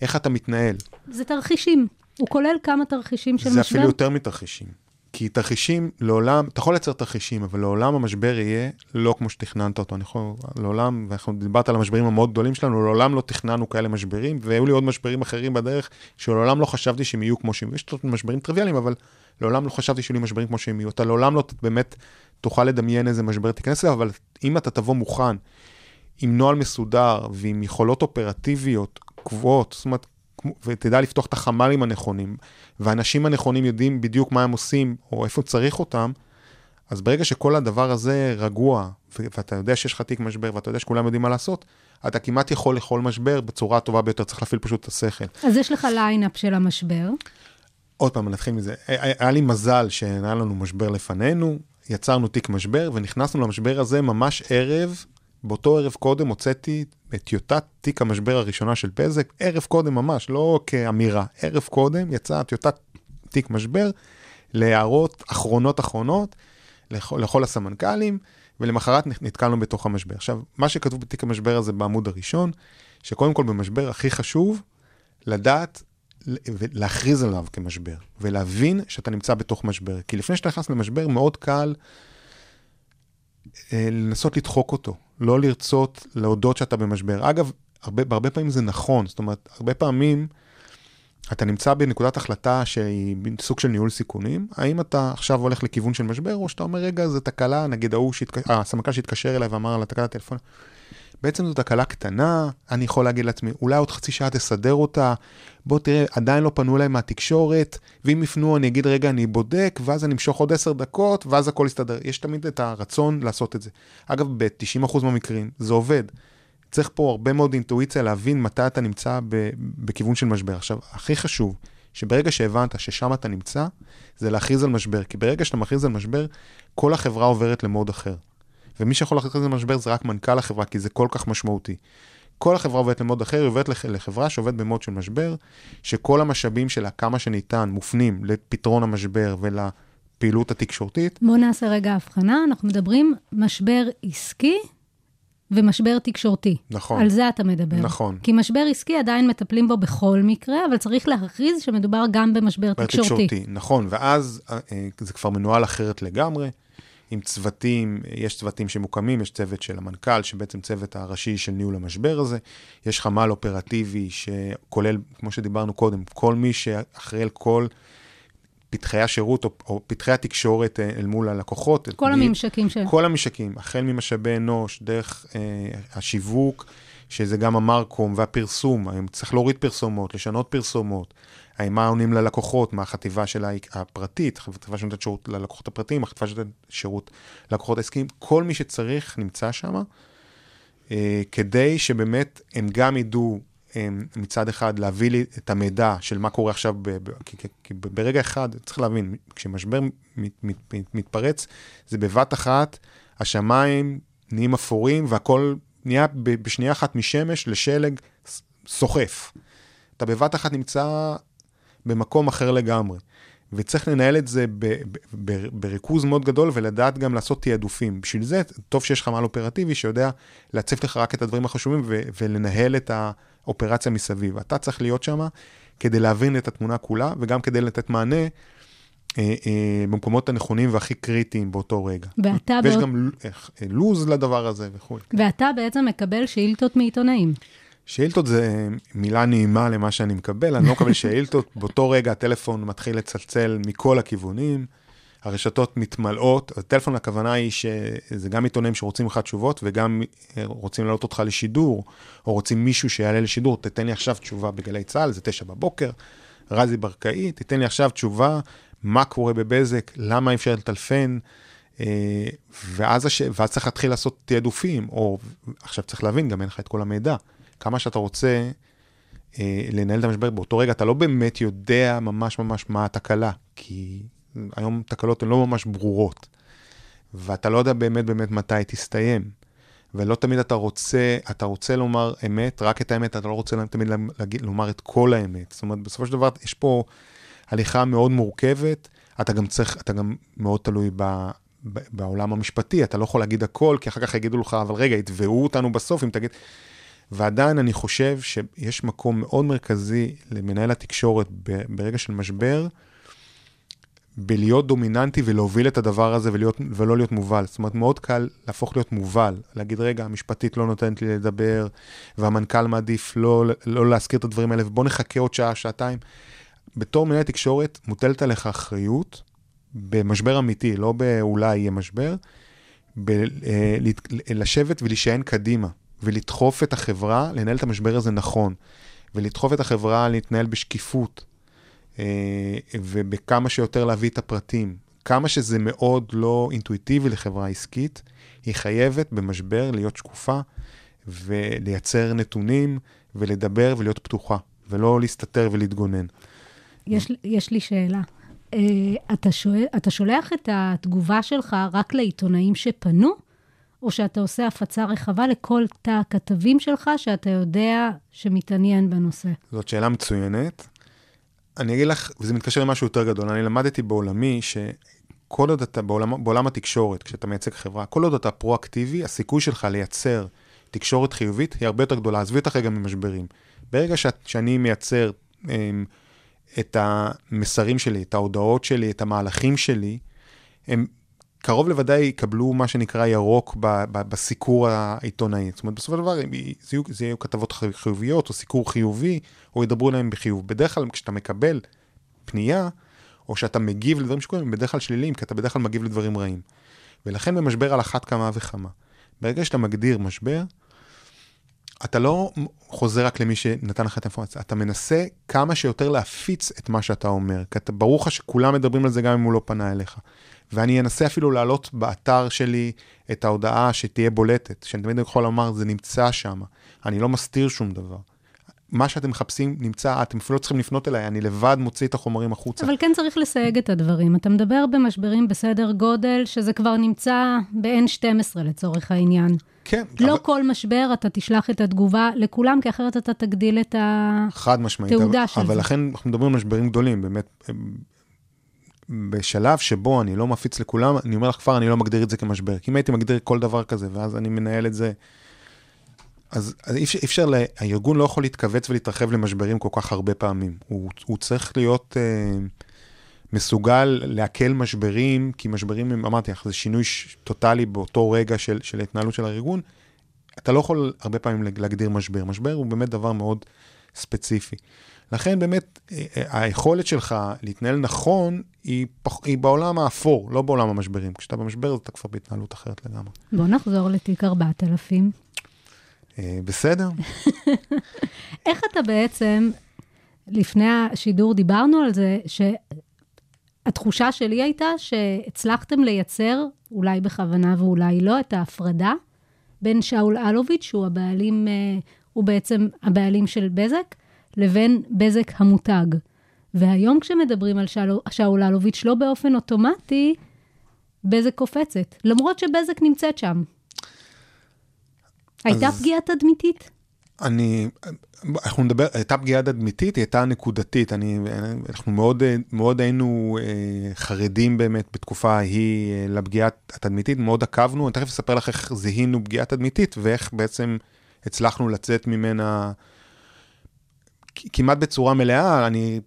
איך אתה מתנהל. זה תרחישים. הוא כולל כמה תרחישים של זה משבר? אפילו יותר מתרחישים. כי תרחישים, לעולם, אתה יכול לייצר תרחישים, אבל לעולם המשבר יהיה לא כמו שתכננת אותו. אני יכול, לעולם, ואנחנו דיברת על המשברים המאוד גדולים שלנו, לעולם לא תכננו כאלה משברים, והיו לי עוד משברים אחרים בדרך, שלעולם לא חשבתי שהם יהיו כמו שהם. יש משברים טריוויאליים, אבל לעולם לא חשבתי שיהיו לי משברים כמו שהם יהיו. אתה לעולם לא באמת תוכל לדמיין איזה משבר תיכנס אליו, אבל אם אתה תבוא מוכן, עם נוהל מסודר ועם יכולות אופרטיביות קבועות, זאת אומרת, ותדע לפתוח את החמ"לים הנכונים, והאנשים הנכונים יודעים בדיוק מה הם עושים, או איפה צריך אותם, אז ברגע שכל הדבר הזה רגוע, ואתה יודע שיש לך תיק משבר, ואתה יודע שכולם יודעים מה לעשות, אתה כמעט יכול לכל משבר בצורה הטובה ביותר, צריך להפעיל פשוט את השכל. אז יש לך line-up של המשבר. עוד פעם, נתחיל מזה. היה לי מזל שהיה לנו משבר לפנינו, יצרנו תיק משבר, ונכנסנו למשבר הזה ממש ערב באותו ערב קודם הוצאתי את טיוטת תיק המשבר הראשונה של בזק, ערב קודם ממש, לא כאמירה, ערב קודם יצאה טיוטת תיק משבר להערות אחרונות אחרונות לכל, לכל הסמנכ"לים, ולמחרת נתקלנו בתוך המשבר. עכשיו, מה שכתוב בתיק המשבר הזה בעמוד הראשון, שקודם כל במשבר הכי חשוב, לדעת ולהכריז עליו כמשבר, ולהבין שאתה נמצא בתוך משבר. כי לפני שאתה נכנס למשבר, מאוד קל לנסות לדחוק אותו, לא לרצות להודות שאתה במשבר. אגב, הרבה, בהרבה פעמים זה נכון, זאת אומרת, הרבה פעמים אתה נמצא בנקודת החלטה שהיא סוג של ניהול סיכונים, האם אתה עכשיו הולך לכיוון של משבר, או שאתה אומר, רגע, זו תקלה, נגיד ההוא, שהתק... אה, הסמנכ"ל שהתקשר אליי ואמר על התקלת הטלפון, בעצם זו תקלה קטנה, אני יכול להגיד לעצמי, אולי עוד חצי שעה תסדר אותה, בוא תראה, עדיין לא פנו אליי מהתקשורת, ואם יפנו אני אגיד, רגע, אני בודק, ואז אני אמשוך עוד עשר דקות, ואז הכל יסתדר. יש תמיד את הרצון לעשות את זה. אגב, ב-90% מהמקרים זה עובד. צריך פה הרבה מאוד אינטואיציה להבין מתי אתה נמצא ב- בכיוון של משבר. עכשיו, הכי חשוב, שברגע שהבנת ששם אתה נמצא, זה להכריז על משבר. כי ברגע שאתה מכריז על משבר, כל החברה עוברת למוד אחר. ומי שיכול להכריז על משבר זה רק מנכ"ל החברה, כי זה כל כך משמעותי. כל החברה עובדת למוד אחר, היא עובדת לח- לחברה שעובדת במוד של משבר, שכל המשאבים שלה, כמה שניתן, מופנים לפתרון המשבר ולפעילות התקשורתית. בואו נעשה רגע הבחנה, אנחנו מדברים משבר עסקי ומשבר תקשורתי. נכון. על זה אתה מדבר. נכון. כי משבר עסקי עדיין מטפלים בו בכל מקרה, אבל צריך להכריז שמדובר גם במשבר תקשורתי. תקשורתי. נכון, ואז אה, אה, זה כבר מנוהל אחרת לגמרי, עם צוותים, יש צוותים שמוקמים, יש צוות של המנכ"ל, שבעצם צוות הראשי של ניהול המשבר הזה, יש חמ"ל אופרטיבי שכולל, כמו שדיברנו קודם, כל מי שאחראי על כל פתחי השירות או, או פתחי התקשורת אה, אל מול הלקוחות. כל נגיד, הממשקים של... כל המשקים, החל ממשאבי אנוש, דרך אה, השיווק, שזה גם המרקום והפרסום, האם צריך להוריד פרסומות, לשנות פרסומות, האם מה עונים ללקוחות, מה החטיבה של הפרטית, החטיבה שנותנת שירות ללקוחות הפרטיים, החטיבה שנותנת שירות ללקוחות העסקיים, כל מי שצריך נמצא שם, אה, כדי שבאמת הם גם ידעו אה, מצד אחד להביא לי את המידע של מה קורה עכשיו, ב, ב, כי, כי ברגע אחד, צריך להבין, כשמשבר מת, מת, מת, מתפרץ, זה בבת אחת, השמיים נהיים אפורים והכל נהיה בשנייה אחת משמש לשלג סוחף. אתה בבת אחת נמצא במקום אחר לגמרי. וצריך לנהל את זה ב- ב- ב- בריכוז מאוד גדול ולדעת גם לעשות תעדופים. בשביל זה, טוב שיש חמ"ל אופרטיבי שיודע להציף לך רק את הדברים החשובים ו- ולנהל את האופרציה מסביב. אתה צריך להיות שם כדי להבין את התמונה כולה וגם כדי לתת מענה במקומות הנכונים והכי קריטיים באותו רגע. ואתה ויש בעוד- גם אה, לוז לדבר הזה וכו'. ואתה בעצם מקבל שאילתות מעיתונאים. שאילתות זה מילה נעימה למה שאני מקבל, אני לא מקבל [laughs] שאילתות, באותו רגע הטלפון מתחיל לצלצל מכל הכיוונים, הרשתות מתמלאות, הטלפון הכוונה היא שזה גם עיתונאים שרוצים לך תשובות וגם אה, רוצים להעלות אותך לשידור, או רוצים מישהו שיעלה לשידור, תתן לי עכשיו תשובה בגלי צה"ל, זה תשע בבוקר, רזי ברקאי, תתן לי עכשיו תשובה, מה קורה בבזק, למה אי אפשר לטלפן, אה, ואז, הש... ואז צריך להתחיל לעשות תעדופים, או עכשיו צריך להבין, גם אין לך את כל המידע. כמה שאתה רוצה אה, לנהל את המשבר, באותו רגע אתה לא באמת יודע ממש ממש מה התקלה, כי היום תקלות הן לא ממש ברורות, ואתה לא יודע באמת באמת מתי תסתיים, ולא תמיד אתה רוצה, אתה רוצה לומר אמת, רק את האמת, אתה לא רוצה תמיד לומר את כל האמת. זאת אומרת, בסופו של דבר יש פה הליכה מאוד מורכבת, אתה גם צריך, אתה גם מאוד תלוי ב... בעולם המשפטי, אתה לא יכול להגיד הכל, כי אחר כך יגידו לך, אבל רגע, יתבעו אותנו בסוף אם תגיד... ועדיין אני חושב שיש מקום מאוד מרכזי למנהל התקשורת ברגע של משבר, בלהיות דומיננטי ולהוביל את הדבר הזה ולהיות, ולא להיות מובל. זאת אומרת, מאוד קל להפוך להיות מובל, להגיד, רגע, המשפטית לא נותנת לי לדבר, והמנכ"ל מעדיף לא, לא להזכיר את הדברים האלה, ובוא נחכה עוד שעה, שעתיים. בתור מנהל תקשורת מוטלת עליך אחריות במשבר אמיתי, לא באולי יהיה משבר, ב- אה, לשבת ולהישען קדימה, ולדחוף את החברה לנהל את המשבר הזה נכון, ולדחוף את החברה להתנהל בשקיפות, אה, ובכמה שיותר להביא את הפרטים. כמה שזה מאוד לא אינטואיטיבי לחברה עסקית, היא חייבת במשבר להיות שקופה ולייצר נתונים ולדבר ולהיות פתוחה, ולא להסתתר ולהתגונן. יש, יש לי שאלה. Uh, אתה, שואל, אתה שולח את התגובה שלך רק לעיתונאים שפנו, או שאתה עושה הפצה רחבה לכל תא הכתבים שלך, שאתה יודע שמתעניין בנושא? זאת שאלה מצוינת. אני אגיד לך, וזה מתקשר למשהו יותר גדול, אני למדתי בעולמי כל עוד אתה בעולם, בעולם התקשורת, כשאתה מייצג חברה, כל עוד אתה פרואקטיבי, הסיכוי שלך לייצר תקשורת חיובית היא הרבה יותר גדולה. עזבי אותך רגע ממשברים. ברגע שאת, שאני מייצר אמ, את המסרים שלי, את ההודעות שלי, את המהלכים שלי, הם קרוב לוודאי יקבלו מה שנקרא ירוק ב, ב, בסיקור העיתונאי. זאת אומרת, בסופו של דבר, י- זה יהיו, זה יהיו כתבות חי- חיוביות או סיקור חיובי, או ידברו עליהם בחיוב. בדרך כלל, כשאתה מקבל פנייה, או שאתה מגיב לדברים שקורים, הם בדרך כלל שליליים, כי אתה בדרך כלל מגיב לדברים רעים. ולכן במשבר על אחת כמה וכמה. ברגע שאתה מגדיר משבר, אתה לא חוזר רק למי שנתן לך את האינפורמציה, אתה מנסה כמה שיותר להפיץ את מה שאתה אומר. כי אתה, ברור לך שכולם מדברים על זה גם אם הוא לא פנה אליך. ואני אנסה אפילו להעלות באתר שלי את ההודעה שתהיה בולטת, שאני תמיד יכול לומר, זה נמצא שם. אני לא מסתיר שום דבר. מה שאתם מחפשים נמצא, אתם אפילו לא צריכים לפנות אליי, אני לבד מוציא את החומרים החוצה. אבל כן צריך לסייג את הדברים. אתה מדבר במשברים בסדר גודל, שזה כבר נמצא ב-N12 לצורך העניין. כן, לא אבל- כל משבר אתה תשלח את התגובה לכולם, כי אחרת אתה תגדיל את ה... חד משמעית. אבל, של אבל זה. לכן אנחנו מדברים על משברים גדולים, באמת. בשלב שבו אני לא מפיץ לכולם, אני אומר לך כבר, אני לא מגדיר את זה כמשבר. כי אם הייתי מגדיר כל דבר כזה, ואז אני מנהל את זה, אז, אז אי אפשר, אפשר, לה- הארגון לא יכול להתכווץ ולהתרחב למשברים כל כך הרבה פעמים. הוא, הוא צריך להיות אה, מסוגל לעכל משברים, כי משברים, הם- אמרתי לך, זה שינוי ש- טוטאלי באותו רגע של, של ההתנהלות של הארגון. אתה לא יכול הרבה פעמים להגדיר משבר. משבר הוא באמת דבר מאוד ספציפי. לכן באמת, אה, אה, היכולת שלך להתנהל נכון היא, פח, היא בעולם האפור, לא בעולם המשברים. כשאתה במשבר, אתה כבר בהתנהלות אחרת לגמרי. בוא נחזור לתיק 4000. אה, בסדר? איך אתה בעצם, לפני השידור דיברנו על זה, שהתחושה שלי הייתה שהצלחתם לייצר, אולי בכוונה ואולי לא, את ההפרדה בין שאול אלוביץ', שהוא הבעלים, אה, הוא בעצם הבעלים של בזק, לבין בזק המותג. והיום כשמדברים על שאול, שאול אלוביץ', לא באופן אוטומטי, בזק קופצת, למרות שבזק נמצאת שם. הייתה אז- פגיעה תדמיתית? אני, אנחנו נדבר, הייתה פגיעה תדמיתית, היא הייתה נקודתית. אני, אנחנו מאוד, מאוד היינו אה, חרדים באמת בתקופה ההיא אה, לפגיעה התדמיתית, מאוד עקבנו, אני תכף אספר לך איך זיהינו פגיעה תדמיתית ואיך בעצם הצלחנו לצאת ממנה כמעט בצורה מלאה. אני,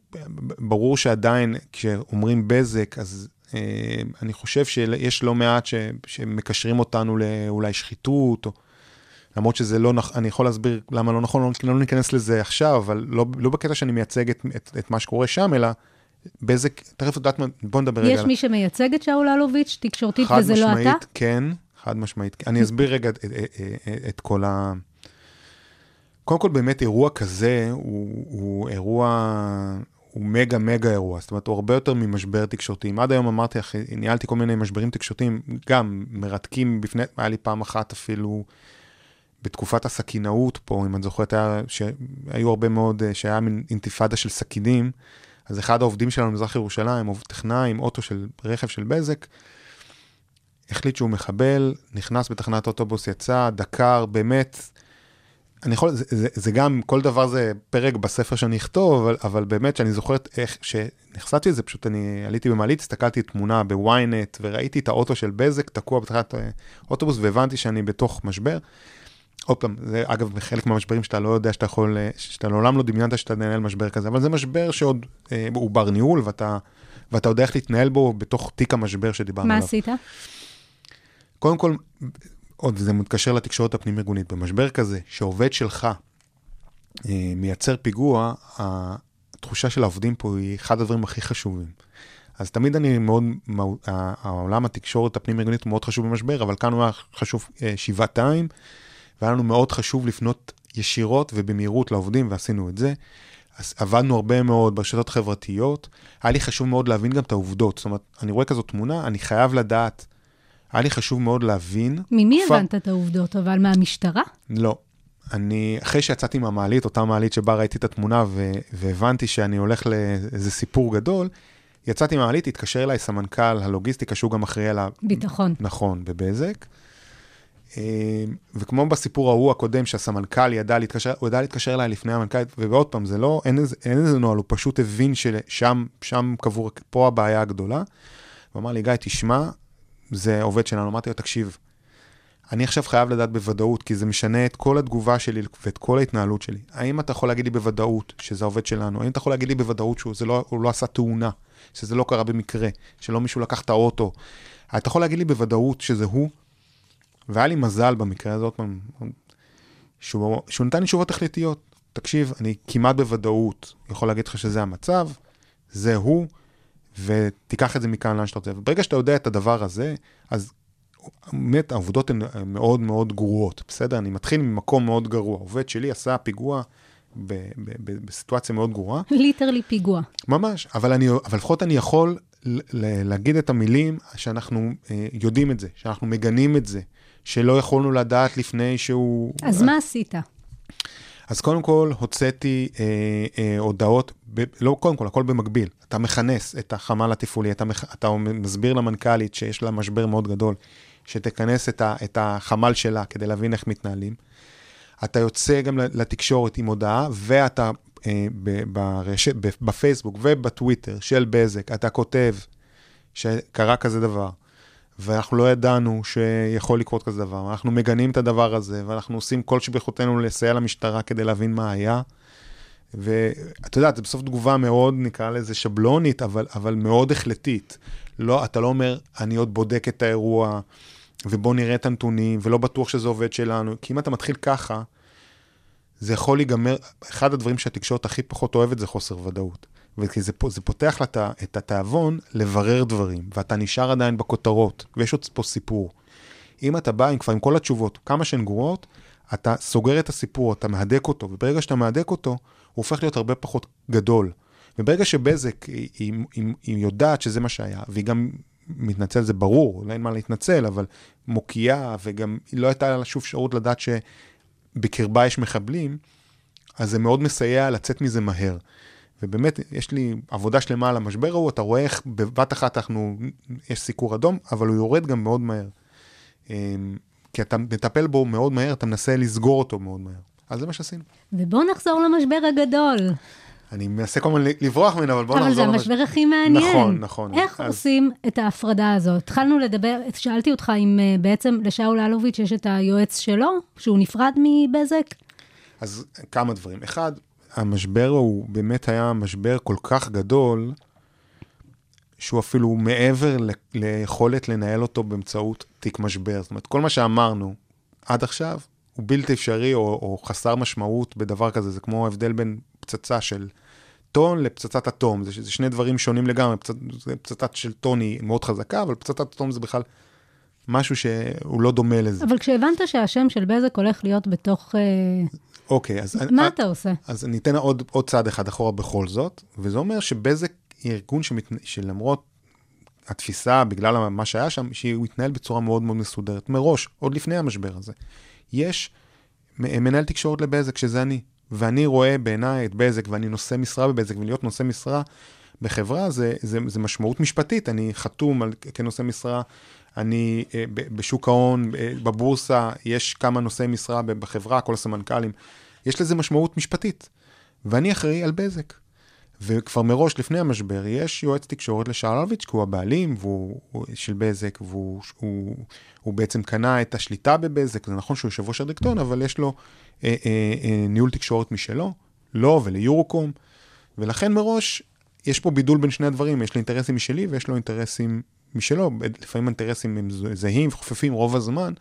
ברור שעדיין כשאומרים בזק, אז אה, אני חושב שיש לא מעט ש, שמקשרים אותנו לאולי שחיתות, או... למרות שזה לא נכון, אני יכול להסביר למה לא נכון, לא, לא ניכנס לזה עכשיו, אבל לא, לא בקטע שאני מייצג את, את, את מה שקורה שם, אלא בזק, תכף יודעת מה, בוא נדבר רגע. יש מי שמייצג את שאול אלוביץ' תקשורתית חד וזה לא משמעית, אתה? כן, חד משמעית. אני אסביר רגע את, את, את, את כל ה... קודם כל, באמת אירוע כזה הוא, הוא אירוע, הוא מגה מגה אירוע, זאת אומרת, הוא הרבה יותר ממשבר תקשורתי. עד היום אמרתי לך, ניהלתי כל מיני משברים תקשורתיים, גם מרתקים בפני, היה לי פעם אחת אפילו, בתקופת הסכינאות פה, אם את זוכרת, היה, שהיו הרבה מאוד, אה, שהיה מין אינתיפאדה של סכינים, אז אחד העובדים שלנו במזרח ירושלים, טכנאי עם אוטו של רכב של בזק, החליט שהוא מחבל, נכנס בתחנת אוטובוס, יצא, דקר, באמת, אני יכול, זה, זה, זה גם, כל דבר זה פרק בספר שאני אכתוב, אבל, אבל באמת שאני זוכרת איך, שנחשפתי לזה, פשוט אני עליתי במעלית, הסתכלתי תמונה בוויינט, וראיתי את האוטו של בזק תקוע בתחנת אה, אוטובוס, והבנתי שאני בתוך משבר. עוד פעם, זה אגב חלק מהמשברים שאתה לא יודע שאתה יכול, שאתה לעולם לא דמיינת שאתה תנהל משבר כזה, אבל זה משבר שעוד אה, הוא בר ניהול, ואתה, ואתה יודע איך להתנהל בו בתוך תיק המשבר שדיברנו מה עליו. עשית? קודם כל, עוד זה מתקשר לתקשורת הפנים-ארגונית. במשבר כזה, שעובד שלך אה, מייצר פיגוע, התחושה של העובדים פה היא אחד הדברים הכי חשובים. אז תמיד אני מאוד, העולם התקשורת הפנים-ארגונית הוא מאוד חשוב במשבר, אבל כאן הוא היה חשוב אה, שבעתיים, והיה לנו מאוד חשוב לפנות ישירות ובמהירות לעובדים, ועשינו את זה. אז עבדנו הרבה מאוד ברשתות חברתיות, היה לי חשוב מאוד להבין גם את העובדות. זאת אומרת, אני רואה כזאת תמונה, אני חייב לדעת, היה לי חשוב מאוד להבין. ממי כבר- הבנת את העובדות? אבל מהמשטרה? לא. אני, אחרי שיצאתי מהמעלית, אותה מעלית שבה ראיתי את התמונה ו- והבנתי שאני הולך לאיזה סיפור גדול, יצאתי מהמעלית, התקשר אליי סמנכ"ל הלוגיסטיקה, שהוא גם אחראי על ה... ביטחון. נכון, בבזק. אה, וכמו בסיפור ההוא הקודם, שהסמנכ"ל ידע להתקשר, הוא ידע להתקשר אליי לפני המנכ"ל, ועוד פעם, זה לא, אין איזה, אין איזה נוהל, הוא פשוט הבין ששם, שם קבור, פה הבעיה הגדולה. הוא אמר לי, גיא, תשמע, זה עובד שלנו. אמרתי לו, תקשיב, אני עכשיו חייב לדעת בוודאות, כי זה משנה את כל התגובה שלי ואת כל ההתנהלות שלי. האם אתה יכול להגיד לי בוודאות שזה העובד שלנו? האם אתה יכול להגיד לי בוודאות שהוא לא, לא עשה תאונה, שזה לא קרה במקרה, שלא מישהו לקח את האוטו? אתה יכול להגיד לי בוודאות שזה הוא? והיה לי מזל במקרה הזה, עוד פעם, שהוא, שהוא נתן לי תשובות החלטיות. תקשיב, אני כמעט בוודאות יכול להגיד לך שזה המצב, זה הוא, ותיקח את זה מכאן לאן שאתה רוצה. וברגע שאתה יודע את הדבר הזה, אז באמת העובדות הן מאוד מאוד גרועות, בסדר? אני מתחיל ממקום מאוד גרוע. עובד שלי עשה פיגוע ב- ב- ב- בסיטואציה מאוד גרועה. ליטרלי פיגוע. ממש, אבל, אני, אבל לפחות אני יכול ל- ל- להגיד את המילים שאנחנו אה, יודעים את זה, שאנחנו מגנים את זה, שלא יכולנו לדעת לפני שהוא... אז מה עשית? אז קודם כל, הוצאתי אה, אה, הודעות, ב, לא קודם כל, הכל במקביל. אתה מכנס את החמ"ל התפעולי, אתה, מח, אתה מסביר למנכ"לית שיש לה משבר מאוד גדול, שתכנס את, ה, את החמ"ל שלה כדי להבין איך מתנהלים. אתה יוצא גם לתקשורת עם הודעה, ואתה אה, ב, ברשת, ב, בפייסבוק ובטוויטר של בזק, אתה כותב שקרה כזה דבר. ואנחנו לא ידענו שיכול לקרות כזה דבר. אנחנו מגנים את הדבר הזה, ואנחנו עושים כל שביכולתנו לסייע למשטרה כדי להבין מה היה. ואתה יודע, זה בסוף תגובה מאוד, נקרא לזה שבלונית, אבל, אבל מאוד החלטית. לא, אתה לא אומר, אני עוד בודק את האירוע, ובוא נראה את הנתונים, ולא בטוח שזה עובד שלנו. כי אם אתה מתחיל ככה, זה יכול להיגמר, אחד הדברים שהתקשורת הכי פחות אוהבת זה חוסר ודאות. וכי זה, זה פותח לה את התיאבון לברר דברים, ואתה נשאר עדיין בכותרות, ויש עוד פה סיפור. אם אתה בא עם כבר עם כל התשובות, כמה שהן גרועות, אתה סוגר את הסיפור, אתה מהדק אותו, וברגע שאתה מהדק אותו, הוא הופך להיות הרבה פחות גדול. וברגע שבזק, היא, היא, היא, היא יודעת שזה מה שהיה, והיא גם מתנצלת, זה ברור, אין מה להתנצל, אבל מוקיעה, וגם לא הייתה לה שוב אפשרות לדעת שבקרבה יש מחבלים, אז זה מאוד מסייע לצאת מזה מהר. ובאמת, יש לי עבודה שלמה על המשבר ההוא, אתה רואה איך בבת אחת אנחנו, יש סיקור אדום, אבל הוא יורד גם מאוד מהר. אמ, כי אתה מטפל בו מאוד מהר, אתה מנסה לסגור אותו מאוד מהר. אז זה מה שעשינו. ובואו נחזור למשבר הגדול. אני מנסה כל הזמן לברוח ממנו, אבל בואו נחזור למשבר. אבל זה המשבר הכי מעניין. נכון, נכון. איך אז... עושים את ההפרדה הזאת? התחלנו לדבר, שאלתי אותך אם אה, בעצם לשאול אלוביץ' יש את היועץ שלו, שהוא נפרד מבזק? אז כמה דברים. אחד, המשבר הוא באמת היה משבר כל כך גדול, שהוא אפילו מעבר ליכולת לנהל אותו באמצעות תיק משבר. זאת אומרת, כל מה שאמרנו עד עכשיו הוא בלתי אפשרי או, או חסר משמעות בדבר כזה. זה כמו ההבדל בין פצצה של טון לפצצת אטום. זה, זה שני דברים שונים לגמרי. פצצ, פצצה של טון היא מאוד חזקה, אבל פצצת אטום זה בכלל משהו שהוא לא דומה לזה. אבל כשהבנת שהשם של בזק הולך להיות בתוך... אה, אוקיי, אז... מה אני, אתה עושה? אז אני אתן עוד, עוד צעד אחד אחורה בכל זאת, וזה אומר שבזק היא ארגון שמת, שלמרות התפיסה, בגלל מה שהיה שם, שהוא התנהל בצורה מאוד מאוד מסודרת, מראש, עוד לפני המשבר הזה. יש מנהל תקשורת לבזק, שזה אני, ואני רואה בעיניי את בזק, ואני נושא משרה בבזק, ולהיות נושא משרה בחברה זה, זה, זה משמעות משפטית, אני חתום על, כנושא משרה, אני אה, בשוק ההון, אה, בבורסה, יש כמה נושאי משרה בחברה, כל הסמנכ"לים, יש לזה משמעות משפטית, ואני אחראי על בזק. וכבר מראש, לפני המשבר, יש יועץ תקשורת לשאול אלוביץ', כי הוא הבעלים והוא, הוא, של בזק, והוא הוא, הוא בעצם קנה את השליטה בבזק, זה נכון שהוא יושב ראש הדירקטוריון, אבל יש לו אה, אה, אה, ניהול תקשורת משלו, לו וליורוקום, ולכן מראש יש פה בידול בין שני הדברים, יש לי אינטרסים משלי ויש לו אינטרסים משלו, לפעמים האינטרסים הם זהים וחופפים רוב הזמן,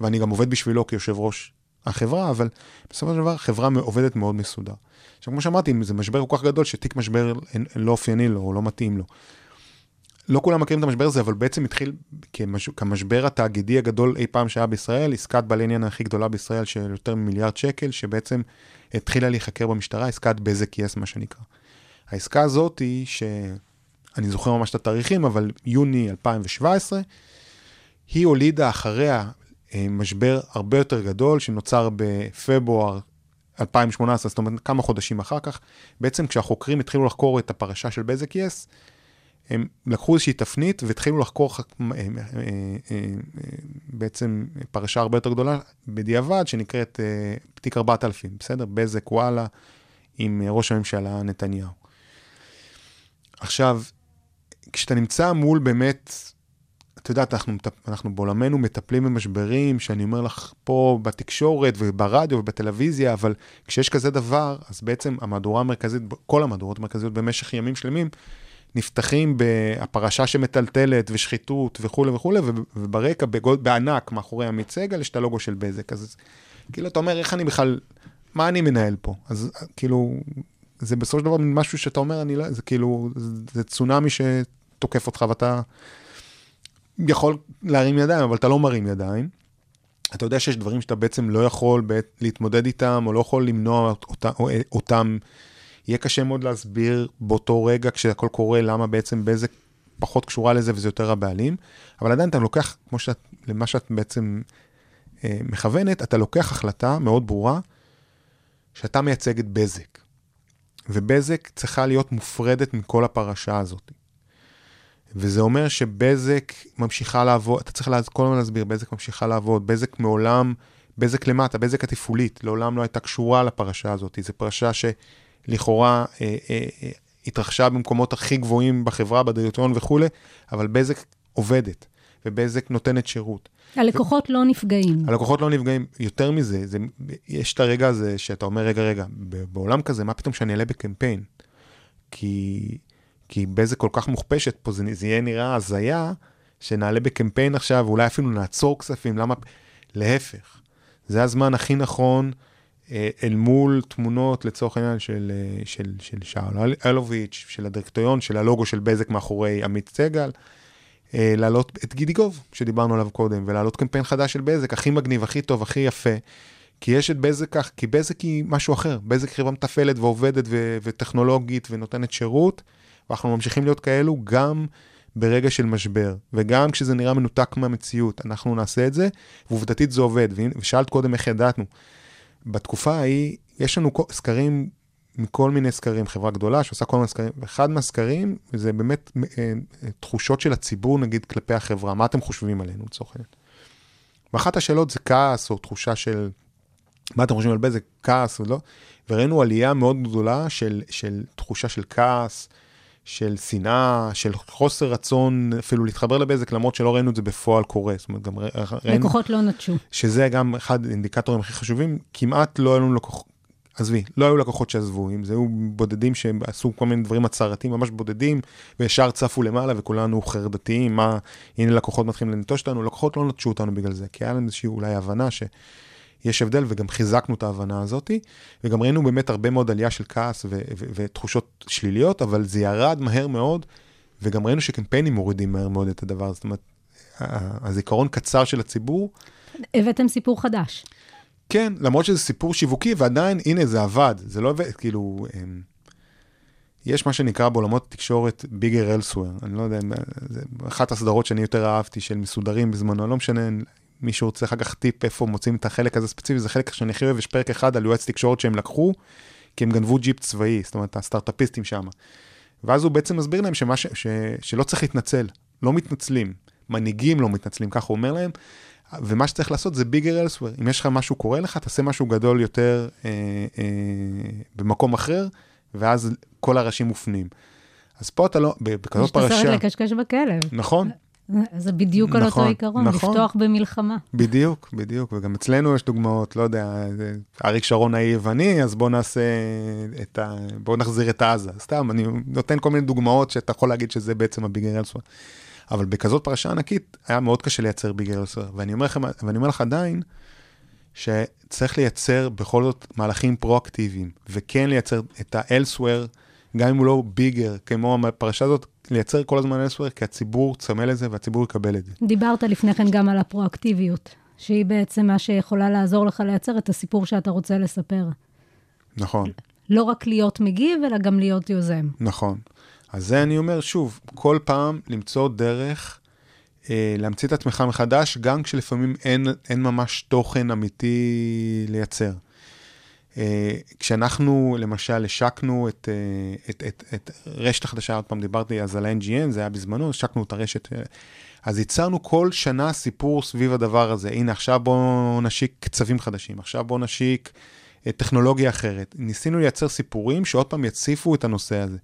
ואני גם עובד בשבילו כיושב ראש החברה, אבל בסופו של דבר חברה עובדת מאוד מסודר. עכשיו, כמו שאמרתי, אם זה משבר כל כך גדול, שתיק משבר לא אופייני לו או לא מתאים לו. לא כולם מכירים את המשבר הזה, אבל בעצם התחיל כמש... כמשבר התאגידי הגדול אי פעם שהיה בישראל, עסקת בעלי עניין הכי גדולה בישראל של יותר ממיליארד שקל, שבעצם התחילה להיחקר במשטרה, עסקת בזק יס, מה שנקרא. העסקה הזאת היא, שאני זוכר ממש את התאריכים, אבל יוני 2017, היא הולידה אחריה משבר הרבה יותר גדול, שנוצר בפברואר 2018, זאת אומרת כמה חודשים אחר כך. בעצם כשהחוקרים התחילו לחקור את הפרשה של בזק יס, הם לקחו איזושהי תפנית והתחילו לחקור אה, אה, בעצם פרשה הרבה יותר גדולה בדיעבד, שנקראת תיק 4000, בסדר? בזק וואלה, עם ראש הממשלה נתניהו. עכשיו, כשאתה נמצא מול באמת, את יודעת, אנחנו, אנחנו בעולמנו מטפלים במשברים, שאני אומר לך פה בתקשורת וברדיו ובטלוויזיה, אבל כשיש כזה דבר, אז בעצם המהדורה המרכזית, כל המהדורות המרכזיות במשך ימים שלמים, נפתחים בפרשה שמטלטלת ושחיתות וכולי וכולי, וב- וברקע, בגוד, בענק, מאחורי עמית סגל, יש את הלוגו של בזק. אז כאילו, אתה אומר, איך אני בכלל, מה אני מנהל פה? אז כאילו, זה בסופו של דבר משהו שאתה אומר, אני לא, זה כאילו, זה, זה צונאמי שתוקף אותך ואתה יכול להרים ידיים, אבל אתה לא מרים ידיים. אתה יודע שיש דברים שאתה בעצם לא יכול בעת, להתמודד איתם, או לא יכול למנוע אותם, או, אותם. יהיה קשה מאוד להסביר באותו רגע כשהכל קורה, למה בעצם בזק פחות קשורה לזה וזה יותר הבעלים, אבל עדיין אתה לוקח, כמו שאת, למה שאת בעצם אה, מכוונת, אתה לוקח החלטה מאוד ברורה, שאתה מייצג את בזק. ובזק צריכה להיות מופרדת מכל הפרשה הזאת. וזה אומר שבזק ממשיכה לעבוד, אתה צריך כל הזמן להסביר, בזק ממשיכה לעבוד, בזק מעולם, בזק למטה, בזק התפעולית, לעולם לא הייתה קשורה לפרשה הזאת. זו פרשה שלכאורה אה, אה, אה, התרחשה במקומות הכי גבוהים בחברה, בדירקטוריון וכולי, אבל בזק עובדת, ובזק נותנת שירות. הלקוחות לא נפגעים. הלקוחות לא נפגעים, יותר מזה, זה, יש את הרגע הזה שאתה אומר, רגע, רגע, בעולם כזה, מה פתאום שאני אעלה בקמפיין? כי, כי בזק כל כך מוכפשת פה, זה, זה יהיה נראה הזיה, שנעלה בקמפיין עכשיו, ואולי אפילו נעצור כספים, למה? להפך, זה הזמן הכי נכון אה, אל מול תמונות, לצורך העניין, של, אה, של, של שאול אלוביץ', של הדירקטוריון, של הלוגו של בזק מאחורי עמית סגל. אה, להעלות את גידיגוב, שדיברנו עליו קודם, ולהעלות קמפיין חדש של בזק, הכי מגניב, הכי טוב, הכי יפה. כי יש את בזק כך, כי בזק היא משהו אחר. בזק חברה מתפעלת ועובדת ו- וטכנולוגית ונותנת שירות, ואנחנו ממשיכים להיות כאלו גם ברגע של משבר, וגם כשזה נראה מנותק מהמציאות, אנחנו נעשה את זה, ועובדתית זה עובד. ושאלת קודם איך ידענו. בתקופה ההיא, יש לנו סקרים מכל מיני סקרים, חברה גדולה שעושה כל מיני סקרים, ואחד מהסקרים זה באמת אה, אה, תחושות של הציבור נגיד כלפי החברה, מה אתם חושבים עלינו לצורך העניין. ואחת השאלות זה כעס או תחושה של מה אתם חושבים על בזק, כעס ולא, וראינו עלייה מאוד גדולה של, של תחושה של כעס, של שנאה, של חוסר רצון אפילו להתחבר לבזק, למרות שלא ראינו את זה בפועל קורה. זאת אומרת, גם ראינו... לקוחות לא נטשו. שזה גם אחד האינדיקטורים הכי חשובים, כמעט לא היו לנו לקוחות, עזבי, לא היו לקוחות שעזבו, אם זה היו בודדים שעשו כל מיני דברים הצהרתיים, ממש בודדים, וישר צפו למעלה וכולנו חרדתיים, מה, הנה לקוחות מתחילים לנטוש אותנו, לקוחות לא נטשו אותנו בגלל זה, כי היה להם איזושהי אולי הבנה שיש הבדל, וגם חיזקנו את ההבנה הזאתי, וגם ראינו באמת הרבה מאוד עלייה של כעס ו- ו- ותחושות שליליות, אבל זה ירד מהר מאוד, וגם ראינו שקמפיינים מורידים מהר מאוד את הדבר הזה, זאת אומרת, הזיכרון קצר של הציבור, הבאתם סיפור חדש. כן, למרות שזה סיפור שיווקי, ועדיין, הנה, זה עבד. זה לא עובד, כאילו, אמ, יש מה שנקרא בעולמות תקשורת ביגר אלסוור. אני לא יודע, זה אחת הסדרות שאני יותר אהבתי, של מסודרים בזמנו, לא משנה, מישהו רוצה אחר כך טיפ איפה מוצאים את החלק הזה ספציפי, זה חלק שאני הכי אוהב, יש פרק אחד על יועץ תקשורת שהם לקחו, כי הם גנבו ג'יפ צבאי, זאת אומרת, הסטארט-אפיסטים שם. ואז הוא בעצם מסביר להם שמה ש, ש, שלא צריך להתנצל, לא מתנצלים. מנהיגים לא מתנצלים, ככה הוא אומר להם. ומה שצריך לעשות זה ביגר אלסוור. אם יש לך משהו קורה לך, תעשה משהו גדול יותר אה, אה, במקום אחר, ואז כל הראשים מופנים. אז פה אתה לא, בכזאת יש את הסרט פרשה, לקשקש בכלב. נכון, זה בדיוק על אותו נכון, עיקרון, נכון. לפתוח במלחמה. בדיוק, בדיוק, וגם אצלנו יש דוגמאות, לא יודע, אריק שרון האי יווני, אז בוא נעשה את ה... בוא נחזיר את עזה. סתם, אני נותן כל מיני דוגמאות שאתה יכול להגיד שזה בעצם הביגר אלסוור. אבל בכזאת פרשה ענקית, היה מאוד קשה לייצר ביגר אלסוור. ואני אומר לכם, ואני אומר לך עדיין, שצריך לייצר בכל זאת מהלכים פרואקטיביים, וכן לייצר את האלסוור, גם אם הוא לא ביגר, כמו הפרשה הזאת, לייצר כל הזמן אלסוור, כי הציבור צמא לזה והציבור יקבל את זה. דיברת לפני כן גם על הפרואקטיביות, שהיא בעצם מה שיכולה לעזור לך לייצר את הסיפור שאתה רוצה לספר. נכון. לא רק להיות מגיב, אלא גם להיות יוזם. נכון. אז זה אני אומר שוב, כל פעם למצוא דרך אה, להמציא את עצמך מחדש, גם כשלפעמים אין, אין ממש תוכן אמיתי לייצר. אה, כשאנחנו למשל השקנו את, אה, את, את, את רשת החדשה, עוד פעם דיברתי אז על ה-NGN, זה היה בזמנו, השקנו את הרשת, אה, אז ייצרנו כל שנה סיפור סביב הדבר הזה. הנה, עכשיו בואו נשיק קצבים חדשים, עכשיו בואו נשיק טכנולוגיה אחרת. ניסינו לייצר סיפורים שעוד פעם יציפו את הנושא הזה.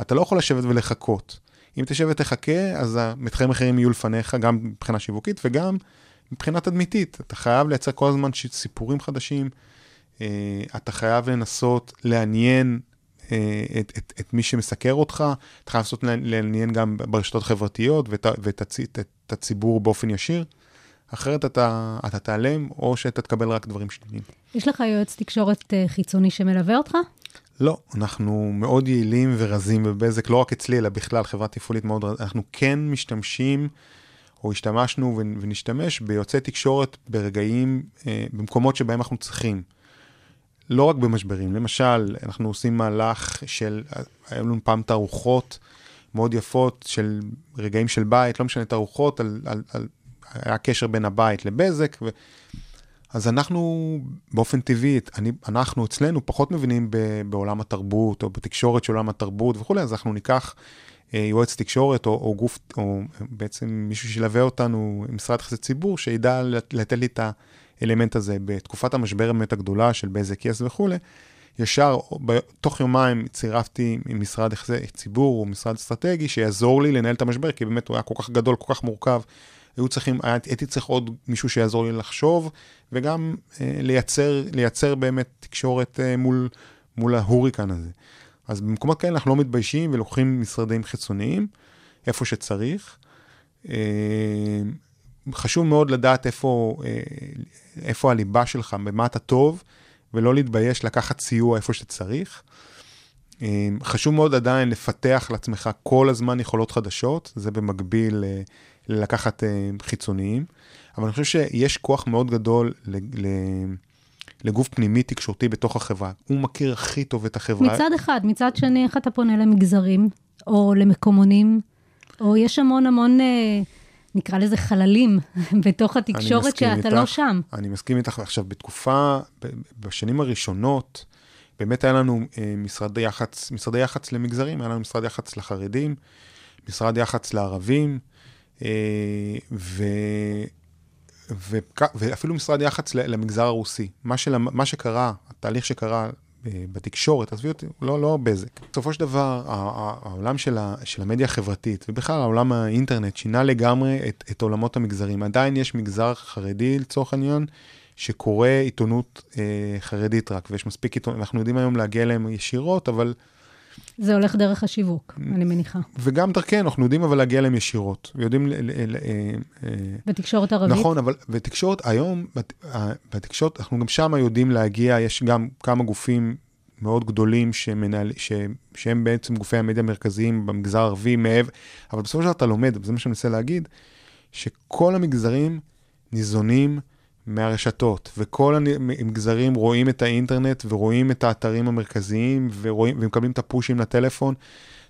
אתה לא יכול לשבת ולחכות. אם תשב ותחכה, אז המתחי מחירים יהיו לפניך, גם מבחינה שיווקית וגם מבחינה תדמיתית. אתה חייב לייצר כל הזמן סיפורים חדשים, אתה חייב לנסות לעניין אה, את, את, את מי שמסקר אותך, אתה חייב לנסות לעניין- גם ברשתות החברתיות ואת, את, את הציבור באופן ישיר. אחרת אתה, אתה תיעלם, או שאתה תקבל רק דברים שליליים. יש לך יועץ תקשורת אה, חיצוני שמלווה אותך? לא, אנחנו מאוד יעילים ורזים בבזק, לא רק אצלי, אלא בכלל, חברה תפעולית מאוד רז... אנחנו כן משתמשים, או השתמשנו ונשתמש ביועצי תקשורת ברגעים, אה, במקומות שבהם אנחנו צריכים. לא רק במשברים, למשל, אנחנו עושים מהלך של, היו לנו פעם תערוכות מאוד יפות של רגעים של בית, לא משנה תערוכות, על, על, על, היה קשר בין הבית לבזק, ו... אז אנחנו באופן טבעי, אני, אנחנו אצלנו פחות מבינים ב, בעולם התרבות או בתקשורת של עולם התרבות וכולי, אז אנחנו ניקח אה, יועץ תקשורת או, או גוף, או בעצם מישהו שילווה אותנו, משרד יחסי ציבור, שידע לת- לתת לי את האלמנט הזה. בתקופת המשבר באמת הגדולה של בזק יס וכולי, ישר, תוך יומיים צירפתי עם משרד יחסי ציבור או משרד אסטרטגי שיעזור לי לנהל את המשבר, כי באמת הוא היה כל כך גדול, כל כך מורכב. היו צריכים, הייתי צריך עוד מישהו שיעזור לי לחשוב, וגם אה, לייצר, לייצר באמת תקשורת אה, מול, מול ההוריקן הזה. אז במקומות כאלה אנחנו לא מתביישים ולוקחים משרדים חיצוניים, איפה שצריך. אה, חשוב מאוד לדעת איפה, אה, איפה הליבה שלך, במה אתה טוב, ולא להתבייש לקחת סיוע איפה שצריך. אה, חשוב מאוד עדיין לפתח לעצמך כל הזמן יכולות חדשות, זה במקביל אה, ללקחת חיצוניים, אבל אני חושב שיש כוח מאוד גדול לגוף פנימי תקשורתי בתוך החברה. הוא מכיר הכי טוב את החברה. מצד אחד, מצד שני, איך אתה פונה למגזרים, או למקומונים, או יש המון המון, נקרא לזה חללים, [laughs] בתוך התקשורת שאתה איתך. לא שם. אני מסכים איתך. עכשיו, בתקופה, בשנים הראשונות, באמת היה לנו אה, משרדי יח"צ, משרדי יח"צ למגזרים, היה לנו משרד יח"צ לחרדים, משרד יח"צ לערבים, אה, ו... וכ... ואפילו משרד יח"צ למגזר הרוסי. מה, של... מה שקרה, התהליך שקרה בתקשורת, עזבי אותי, לא, לא בזק. בסופו של דבר, העולם של, ה... של המדיה החברתית, ובכלל העולם האינטרנט, שינה לגמרי את, את עולמות המגזרים. עדיין יש מגזר חרדי, לצורך העניין, שקורא עיתונות אה, חרדית רק, ויש מספיק עיתונות, אנחנו יודעים היום להגיע אליהם ישירות, אבל, זה הולך דרך השיווק, אני מניחה. וגם דרכנו, אנחנו יודעים אבל להגיע אליהם ישירות. ל... ל... אה, אה, ערבית? נכון, אבל בתקשורת, היום, בת- ה- בתקשורת, אנחנו גם שם יודעים להגיע, יש גם כמה גופים מאוד גדולים שמנהל, ש, שהם בעצם גופי המדיה המרכזיים במגזר הערבי, מעבר, אבל בסופו של דבר אתה לומד, וזה מה שאני מנסה להגיד, שכל המגזרים ניזונים מהרשתות, וכל המגזרים רואים את האינטרנט ורואים את האתרים המרכזיים ורואים, ומקבלים את הפושים לטלפון.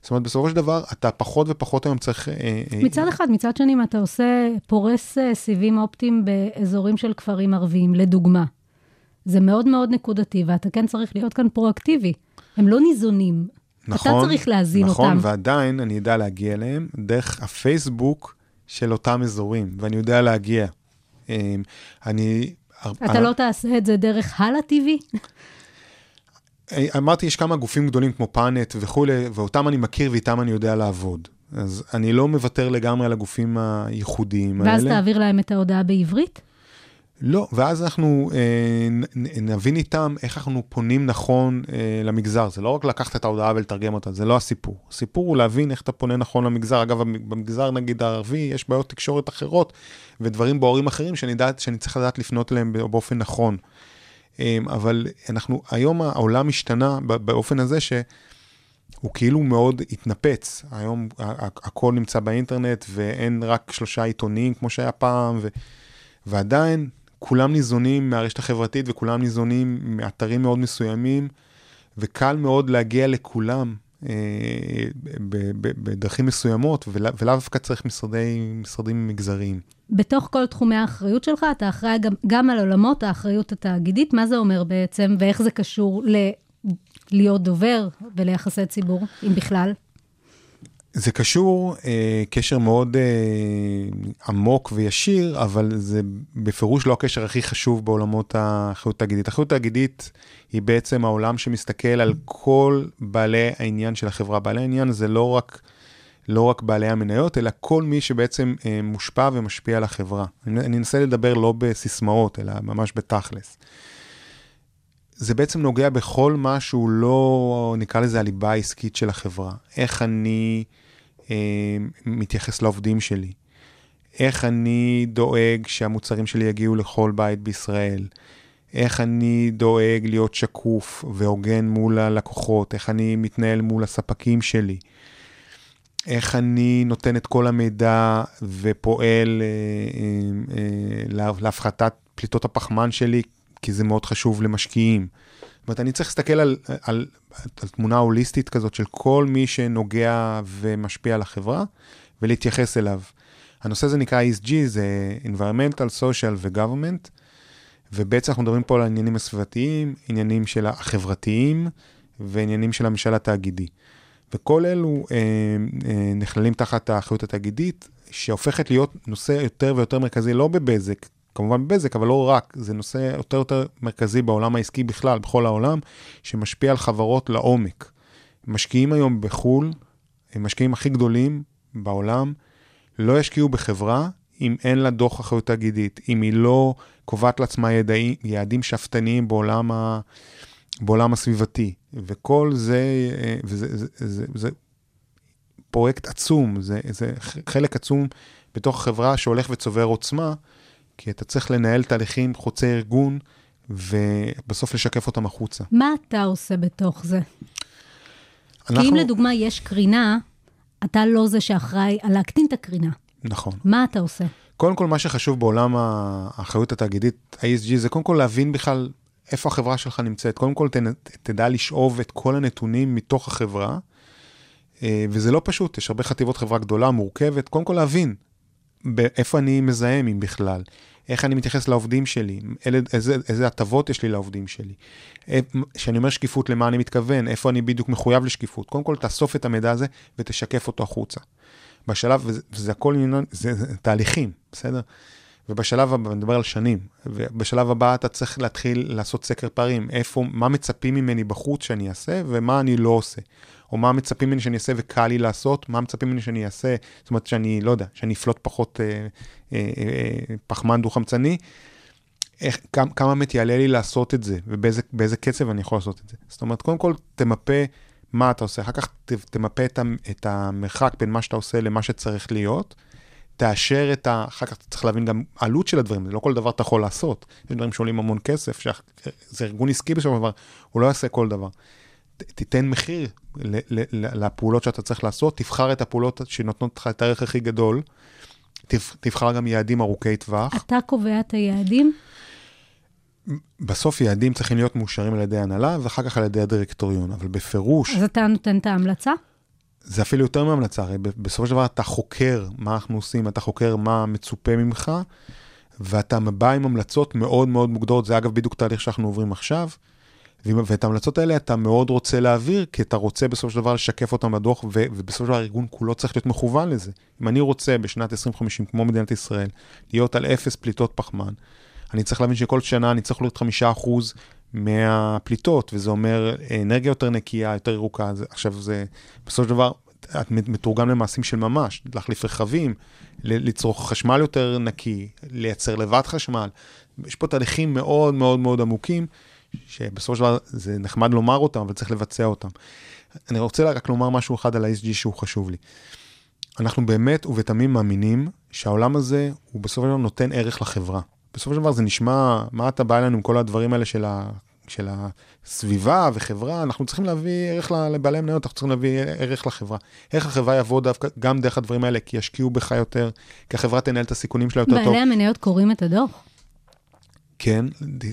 זאת אומרת, בסופו של דבר, אתה פחות ופחות היום צריך... אה, אה, מצד אחד, מצד שני, אם אתה עושה, פורס אה, סיבים אופטיים באזורים של כפרים ערביים, לדוגמה, זה מאוד מאוד נקודתי, ואתה כן צריך להיות כאן פרואקטיבי. הם לא ניזונים. נכון, אתה צריך להזין נכון, אותם. ועדיין אני יודע להגיע אליהם דרך הפייסבוק של אותם אזורים, ואני יודע להגיע. אמ, אני... אתה לא תעשה את זה דרך הלאה TV? אה, אמרתי, יש כמה גופים גדולים כמו פאנט וכולי, ואותם אני מכיר ואיתם אני יודע לעבוד. אז אני לא מוותר לגמרי על הגופים הייחודיים האלה. ואז תעביר להם את ההודעה בעברית? לא, ואז אנחנו אה, נבין איתם איך אנחנו פונים נכון אה, למגזר. זה לא רק לקחת את ההודעה ולתרגם אותה, זה לא הסיפור. הסיפור הוא להבין איך אתה פונה נכון למגזר. אגב, במגזר נגיד הערבי יש בעיות תקשורת אחרות ודברים בוערים אחרים שאני, דעת, שאני צריך לדעת לפנות אליהם באופן נכון. אה, אבל אנחנו, היום העולם השתנה באופן הזה ש... הוא כאילו מאוד התנפץ. היום הכל נמצא באינטרנט ואין רק שלושה עיתונים כמו שהיה פעם, ו... ועדיין כולם ניזונים מהרשת החברתית וכולם ניזונים מאתרים מאוד מסוימים, וקל מאוד להגיע לכולם אה, בדרכים מסוימות, ולא ולאו דווקא צריך משרדי, משרדים מגזריים. בתוך כל תחומי האחריות שלך, אתה אחראי גם, גם על עולמות האחריות התאגידית. מה זה אומר בעצם, ואיך זה קשור ל... להיות דובר וליחסי ציבור, אם בכלל? זה קשור, אה, קשר מאוד אה, עמוק וישיר, אבל זה בפירוש לא הקשר הכי חשוב בעולמות האחריות התאגידית. האחריות התאגידית היא בעצם העולם שמסתכל על כל בעלי העניין של החברה. בעלי העניין זה לא רק, לא רק בעלי המניות, אלא כל מי שבעצם אה, מושפע ומשפיע על החברה. אני, אני אנסה לדבר לא בסיסמאות, אלא ממש בתכלס. זה בעצם נוגע בכל מה שהוא לא, נקרא לזה הליבה העסקית של החברה. איך אני אה, מתייחס לעובדים שלי, איך אני דואג שהמוצרים שלי יגיעו לכל בית בישראל, איך אני דואג להיות שקוף והוגן מול הלקוחות, איך אני מתנהל מול הספקים שלי, איך אני נותן את כל המידע ופועל אה, אה, אה, להפחתת פליטות הפחמן שלי, כי זה מאוד חשוב למשקיעים. זאת אומרת, אני צריך להסתכל על, על, על, על תמונה הוליסטית כזאת של כל מי שנוגע ומשפיע על החברה, ולהתייחס אליו. הנושא הזה נקרא ESG, זה environmental, social ו-government, ובעצם אנחנו מדברים פה על העניינים הסביבתיים, עניינים של החברתיים ועניינים של הממשל התאגידי. וכל אלו אה, אה, נכללים תחת האחריות התאגידית, שהופכת להיות נושא יותר ויותר מרכזי, לא בבזק, כמובן בבזק, אבל לא רק, זה נושא יותר ויותר מרכזי בעולם העסקי בכלל, בכל העולם, שמשפיע על חברות לעומק. משקיעים היום בחו"ל, הם משקיעים הכי גדולים בעולם, לא ישקיעו בחברה אם אין לה דוח אחריות תאגידית, אם היא לא קובעת לעצמה ידעי, יעדים שאפתניים בעולם, ה, בעולם הסביבתי. וכל זה, אה, וזה זה, זה, זה, זה פרויקט עצום, זה, זה חלק עצום בתוך החברה שהולך וצובר עוצמה, כי אתה צריך לנהל תהליכים חוצי ארגון, ובסוף לשקף אותם החוצה. מה אתה עושה בתוך זה? אנחנו... כי אם לדוגמה יש קרינה, אתה לא זה שאחראי על להקטין את הקרינה. נכון. מה אתה עושה? קודם כל, מה שחשוב בעולם האחריות התאגידית, ה-ESG, זה קודם כל להבין בכלל איפה החברה שלך נמצאת. קודם כל, תדע לשאוב את כל הנתונים מתוך החברה, אה, וזה לא פשוט, יש הרבה חטיבות חברה גדולה, מורכבת. קודם כל להבין איפה אני מזהם, אם בכלל. איך אני מתייחס לעובדים שלי, איזה, איזה הטבות יש לי לעובדים שלי. כשאני אומר שקיפות, למה אני מתכוון, איפה אני בדיוק מחויב לשקיפות. קודם כל, תאסוף את המידע הזה ותשקף אותו החוצה. בשלב, וזה, וזה הכל עניין, זה, זה תהליכים, בסדר? ובשלב הבא, אני מדבר על שנים, ובשלב הבא אתה צריך להתחיל לעשות סקר פערים, איפה, מה מצפים ממני בחוץ שאני אעשה ומה אני לא עושה. או מה מצפים ממני שאני אעשה וקל לי לעשות, מה מצפים ממני שאני אעשה, זאת אומרת שאני, לא יודע, שאני אפלוט פחות אה, אה, אה, פחמן דו-חמצני, כמה, כמה באמת יעלה לי לעשות את זה, ובאיזה קצב אני יכול לעשות את זה. זאת אומרת, קודם כל תמפה מה אתה עושה, אחר כך ת, תמפה את, את המרחק בין מה שאתה עושה למה שצריך להיות, תאשר את ה... אחר כך אתה צריך להבין גם עלות של הדברים, זה לא כל דבר אתה יכול לעשות. יש דברים שעולים המון כסף, שזה ארגון עסקי בסופו של דבר, הוא לא יעשה כל דבר. תיתן מחיר לפעולות שאתה צריך לעשות, תבחר את הפעולות שנותנות לך את הערך הכי גדול, תבחר גם יעדים ארוכי טווח. אתה קובע את היעדים? בסוף יעדים צריכים להיות מאושרים על ידי הנהלה, ואחר כך על ידי הדירקטוריון, אבל בפירוש... אז אתה נותן את ההמלצה? זה אפילו יותר מהמלצה, הרי בסופו של דבר אתה חוקר מה אנחנו עושים, אתה חוקר מה מצופה ממך, ואתה בא עם המלצות מאוד מאוד מוגדרות, זה אגב בדיוק תהליך שאנחנו עוברים עכשיו, ואת ההמלצות האלה אתה מאוד רוצה להעביר, כי אתה רוצה בסופו של דבר לשקף אותם בדוח, ובסופו של דבר הארגון כולו צריך להיות מכוון לזה. אם אני רוצה בשנת 2050, כמו מדינת ישראל, להיות על אפס פליטות פחמן, אני צריך להבין שכל שנה אני צריך להיות חמישה אחוז מהפליטות, וזה אומר אנרגיה יותר נקייה, יותר ירוקה. זה, עכשיו זה, בסופו של דבר, את מתורגם למעשים של ממש, להחליף רכבים, לצרוך חשמל יותר נקי, לייצר לבד חשמל. יש פה תהליכים מאוד מאוד מאוד עמוקים, שבסופו של דבר זה נחמד לומר אותם, אבל צריך לבצע אותם. אני רוצה רק לומר משהו אחד על ה-SG שהוא חשוב לי. אנחנו באמת ובתמים מאמינים שהעולם הזה הוא בסופו של דבר נותן ערך לחברה. בסופו של דבר זה נשמע, מה אתה בא אלינו עם כל הדברים האלה של, ה, של הסביבה וחברה, אנחנו צריכים להביא ערך לבעלי מניות, אנחנו צריכים להביא ערך לחברה. איך החברה יבוא דווקא גם דרך הדברים האלה, כי ישקיעו בך יותר, כי החברה תנהל את הסיכונים שלה יותר בעלי טוב. בעלי המניות קוראים את הדוח. כן,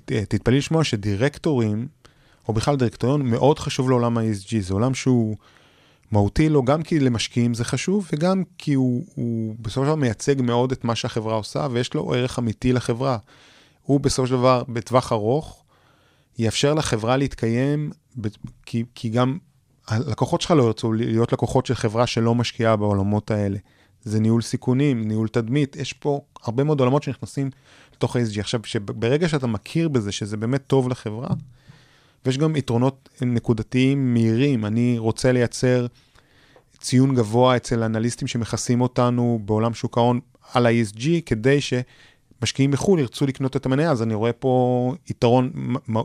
תתפלאי לשמוע שדירקטורים, או בכלל דירקטוריון, מאוד חשוב לעולם ה-ESG, זה עולם שהוא מהותי לו, גם כי למשקיעים זה חשוב, וגם כי הוא, הוא בסופו של דבר מייצג מאוד את מה שהחברה עושה, ויש לו ערך אמיתי לחברה. הוא בסופו של דבר, בטווח ארוך, יאפשר לחברה להתקיים, כי, כי גם הלקוחות שלך לא ירצו להיות לקוחות של חברה שלא משקיעה בעולמות האלה. זה ניהול סיכונים, ניהול תדמית, יש פה הרבה מאוד עולמות שנכנסים לתוך ה-SG. עכשיו, ברגע שאתה מכיר בזה שזה באמת טוב לחברה, ויש גם יתרונות נקודתיים מהירים, אני רוצה לייצר ציון גבוה אצל אנליסטים שמכסים אותנו בעולם שוק ההון על ה-ESG, כדי שמשקיעים בחו"ל ירצו לקנות את המניה, אז אני רואה פה יתרון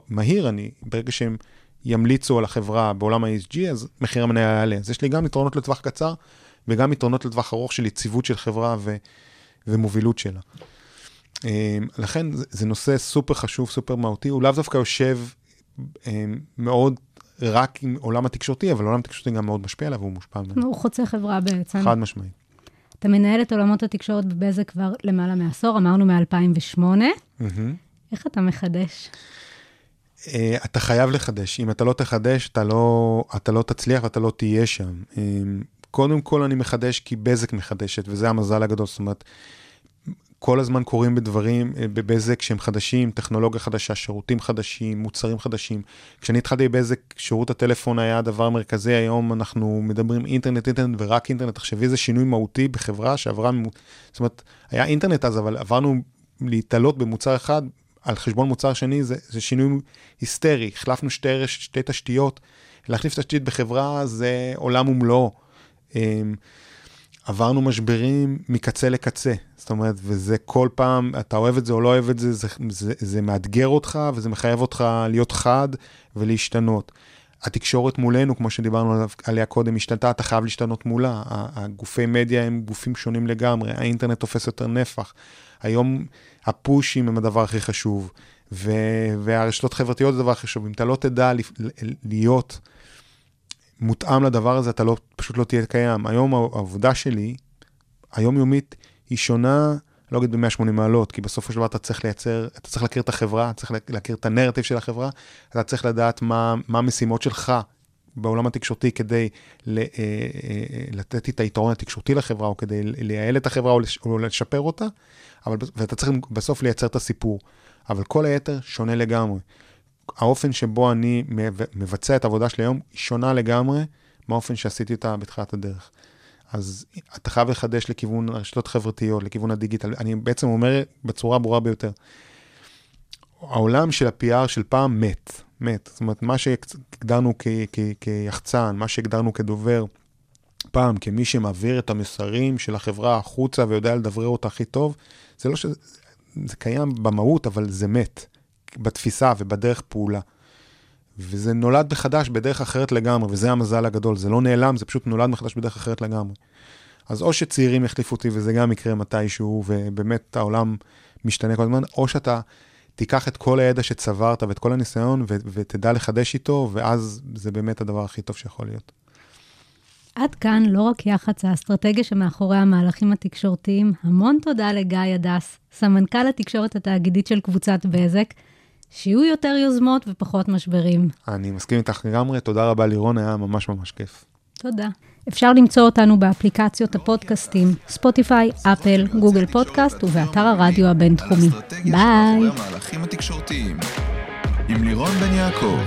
מהיר, אני, ברגע שהם ימליצו על החברה בעולם ה-ESG, אז מחיר המניה יעלה. אז יש לי גם יתרונות לטווח קצר, וגם יתרונות לטווח ארוך של יציבות של חברה ו- ומובילות שלה. אה, לכן זה, נושא סופר חשוב, סופר מהותי, הוא לאו דווקא יושב אה, מאוד רק עם עולם התקשורתי, אבל עולם התקשורתי גם מאוד משפיע עליו והוא מושפע ממנו. הוא חוצה חברה בעצם. חד משמעית. אתה מנהל את עולמות התקשורת בבזק כבר למעלה מעשור, אמרנו מ-2008. מהמם. איך אתה מחדש? אה, אתה חייב לחדש, אם אתה לא תחדש, אתה לא, אתה לא תצליח ואתה לא תהיה שם. אה, קודם כל אני מחדש כי בזק מחדשת, וזה המזל הגדול, זאת אומרת, כל הזמן קורים בדברים אה, בבזק שהם חדשים, טכנולוגיה חדשה, שירותים חדשים, מוצרים חדשים. כשאני התחלתי בבזק, שירות הטלפון היה הדבר המרכזי, היום אנחנו מדברים אינטרנט, אינטרנט ורק אינטרנט. תחשבי איזה שינוי מהותי בחברה שעברה, זאת אומרת, היה אינטרנט אז, אבל עברנו להתעלות במוצר אחד על חשבון מוצר שני, זה, זה שינוי היסטרי. החלפנו שתי, שתי תשתיות, להחליף תשתית בחברה זה עולם ומלואו. עברנו משברים מקצה לקצה, זאת אומרת, וזה כל פעם, אתה אוהב את זה או לא אוהב את זה, זה, זה, זה מאתגר אותך וזה מחייב אותך להיות חד ולהשתנות. התקשורת מולנו, כמו שדיברנו עליה קודם, השתנתה, אתה חייב להשתנות מולה. הגופי מדיה הם גופים שונים לגמרי, האינטרנט תופס יותר נפח. היום הפושים הם הדבר הכי חשוב, ו- והרשתות החברתיות זה הדבר הכי חשוב. אם אתה לא תדע להיות מותאם לדבר הזה, אתה לא, פשוט לא תהיה קיים. היום העבודה שלי, היומיומית, היא שונה, לא אגיד ב-180 מעלות, כי בסופו של דבר אתה צריך לייצר, אתה צריך להכיר את החברה, אתה צריך להכיר את הנרטיב של החברה, אתה צריך לדעת מה, מה המשימות שלך בעולם התקשורתי כדי ל, אה, אה, לתת את היתרון התקשורתי לחברה, או כדי לייעל את החברה או לשפר אותה, אבל, ואתה צריך בסוף לייצר את הסיפור. אבל כל היתר שונה לגמרי. האופן שבו אני מבצע את העבודה שלי היום היא שונה לגמרי מהאופן שעשיתי אותה בתחילת הדרך. אז אתה חייב לחדש לכיוון הרשתות החברתיות, לכיוון הדיגיטל. אני בעצם אומר בצורה ברורה ביותר, העולם של ה-PR של פעם מת, מת. זאת אומרת, מה שהגדרנו כ- כ- כיחצן, מה שהגדרנו כדובר, פעם כמי שמעביר את המסרים של החברה החוצה ויודע לדברר אותה הכי טוב, זה לא ש... זה קיים במהות, אבל זה מת. בתפיסה ובדרך פעולה. וזה נולד מחדש בדרך אחרת לגמרי, וזה המזל הגדול. זה לא נעלם, זה פשוט נולד מחדש בדרך אחרת לגמרי. אז או שצעירים יחליפו אותי, וזה גם יקרה מתישהו, ובאמת העולם משתנה כל הזמן, או שאתה תיקח את כל הידע שצברת ואת כל הניסיון, ו- ותדע לחדש איתו, ואז זה באמת הדבר הכי טוב שיכול להיות. עד כאן לא רק יח"צ, האסטרטגיה שמאחורי המהלכים התקשורתיים. המון תודה לגיא הדס, סמנכ"ל התקשורת התאגידית של קבוצת בזק. שיהיו יותר יוזמות ופחות משברים. אני מסכים איתך לגמרי, תודה רבה לירון, היה ממש ממש כיף. תודה. אפשר למצוא אותנו באפליקציות הפודקאסטים, ספוטיפיי, אפל, גוגל פודקאסט ובאתר הרדיו הבינתחומי. ביי. עם לירון בן יעקב.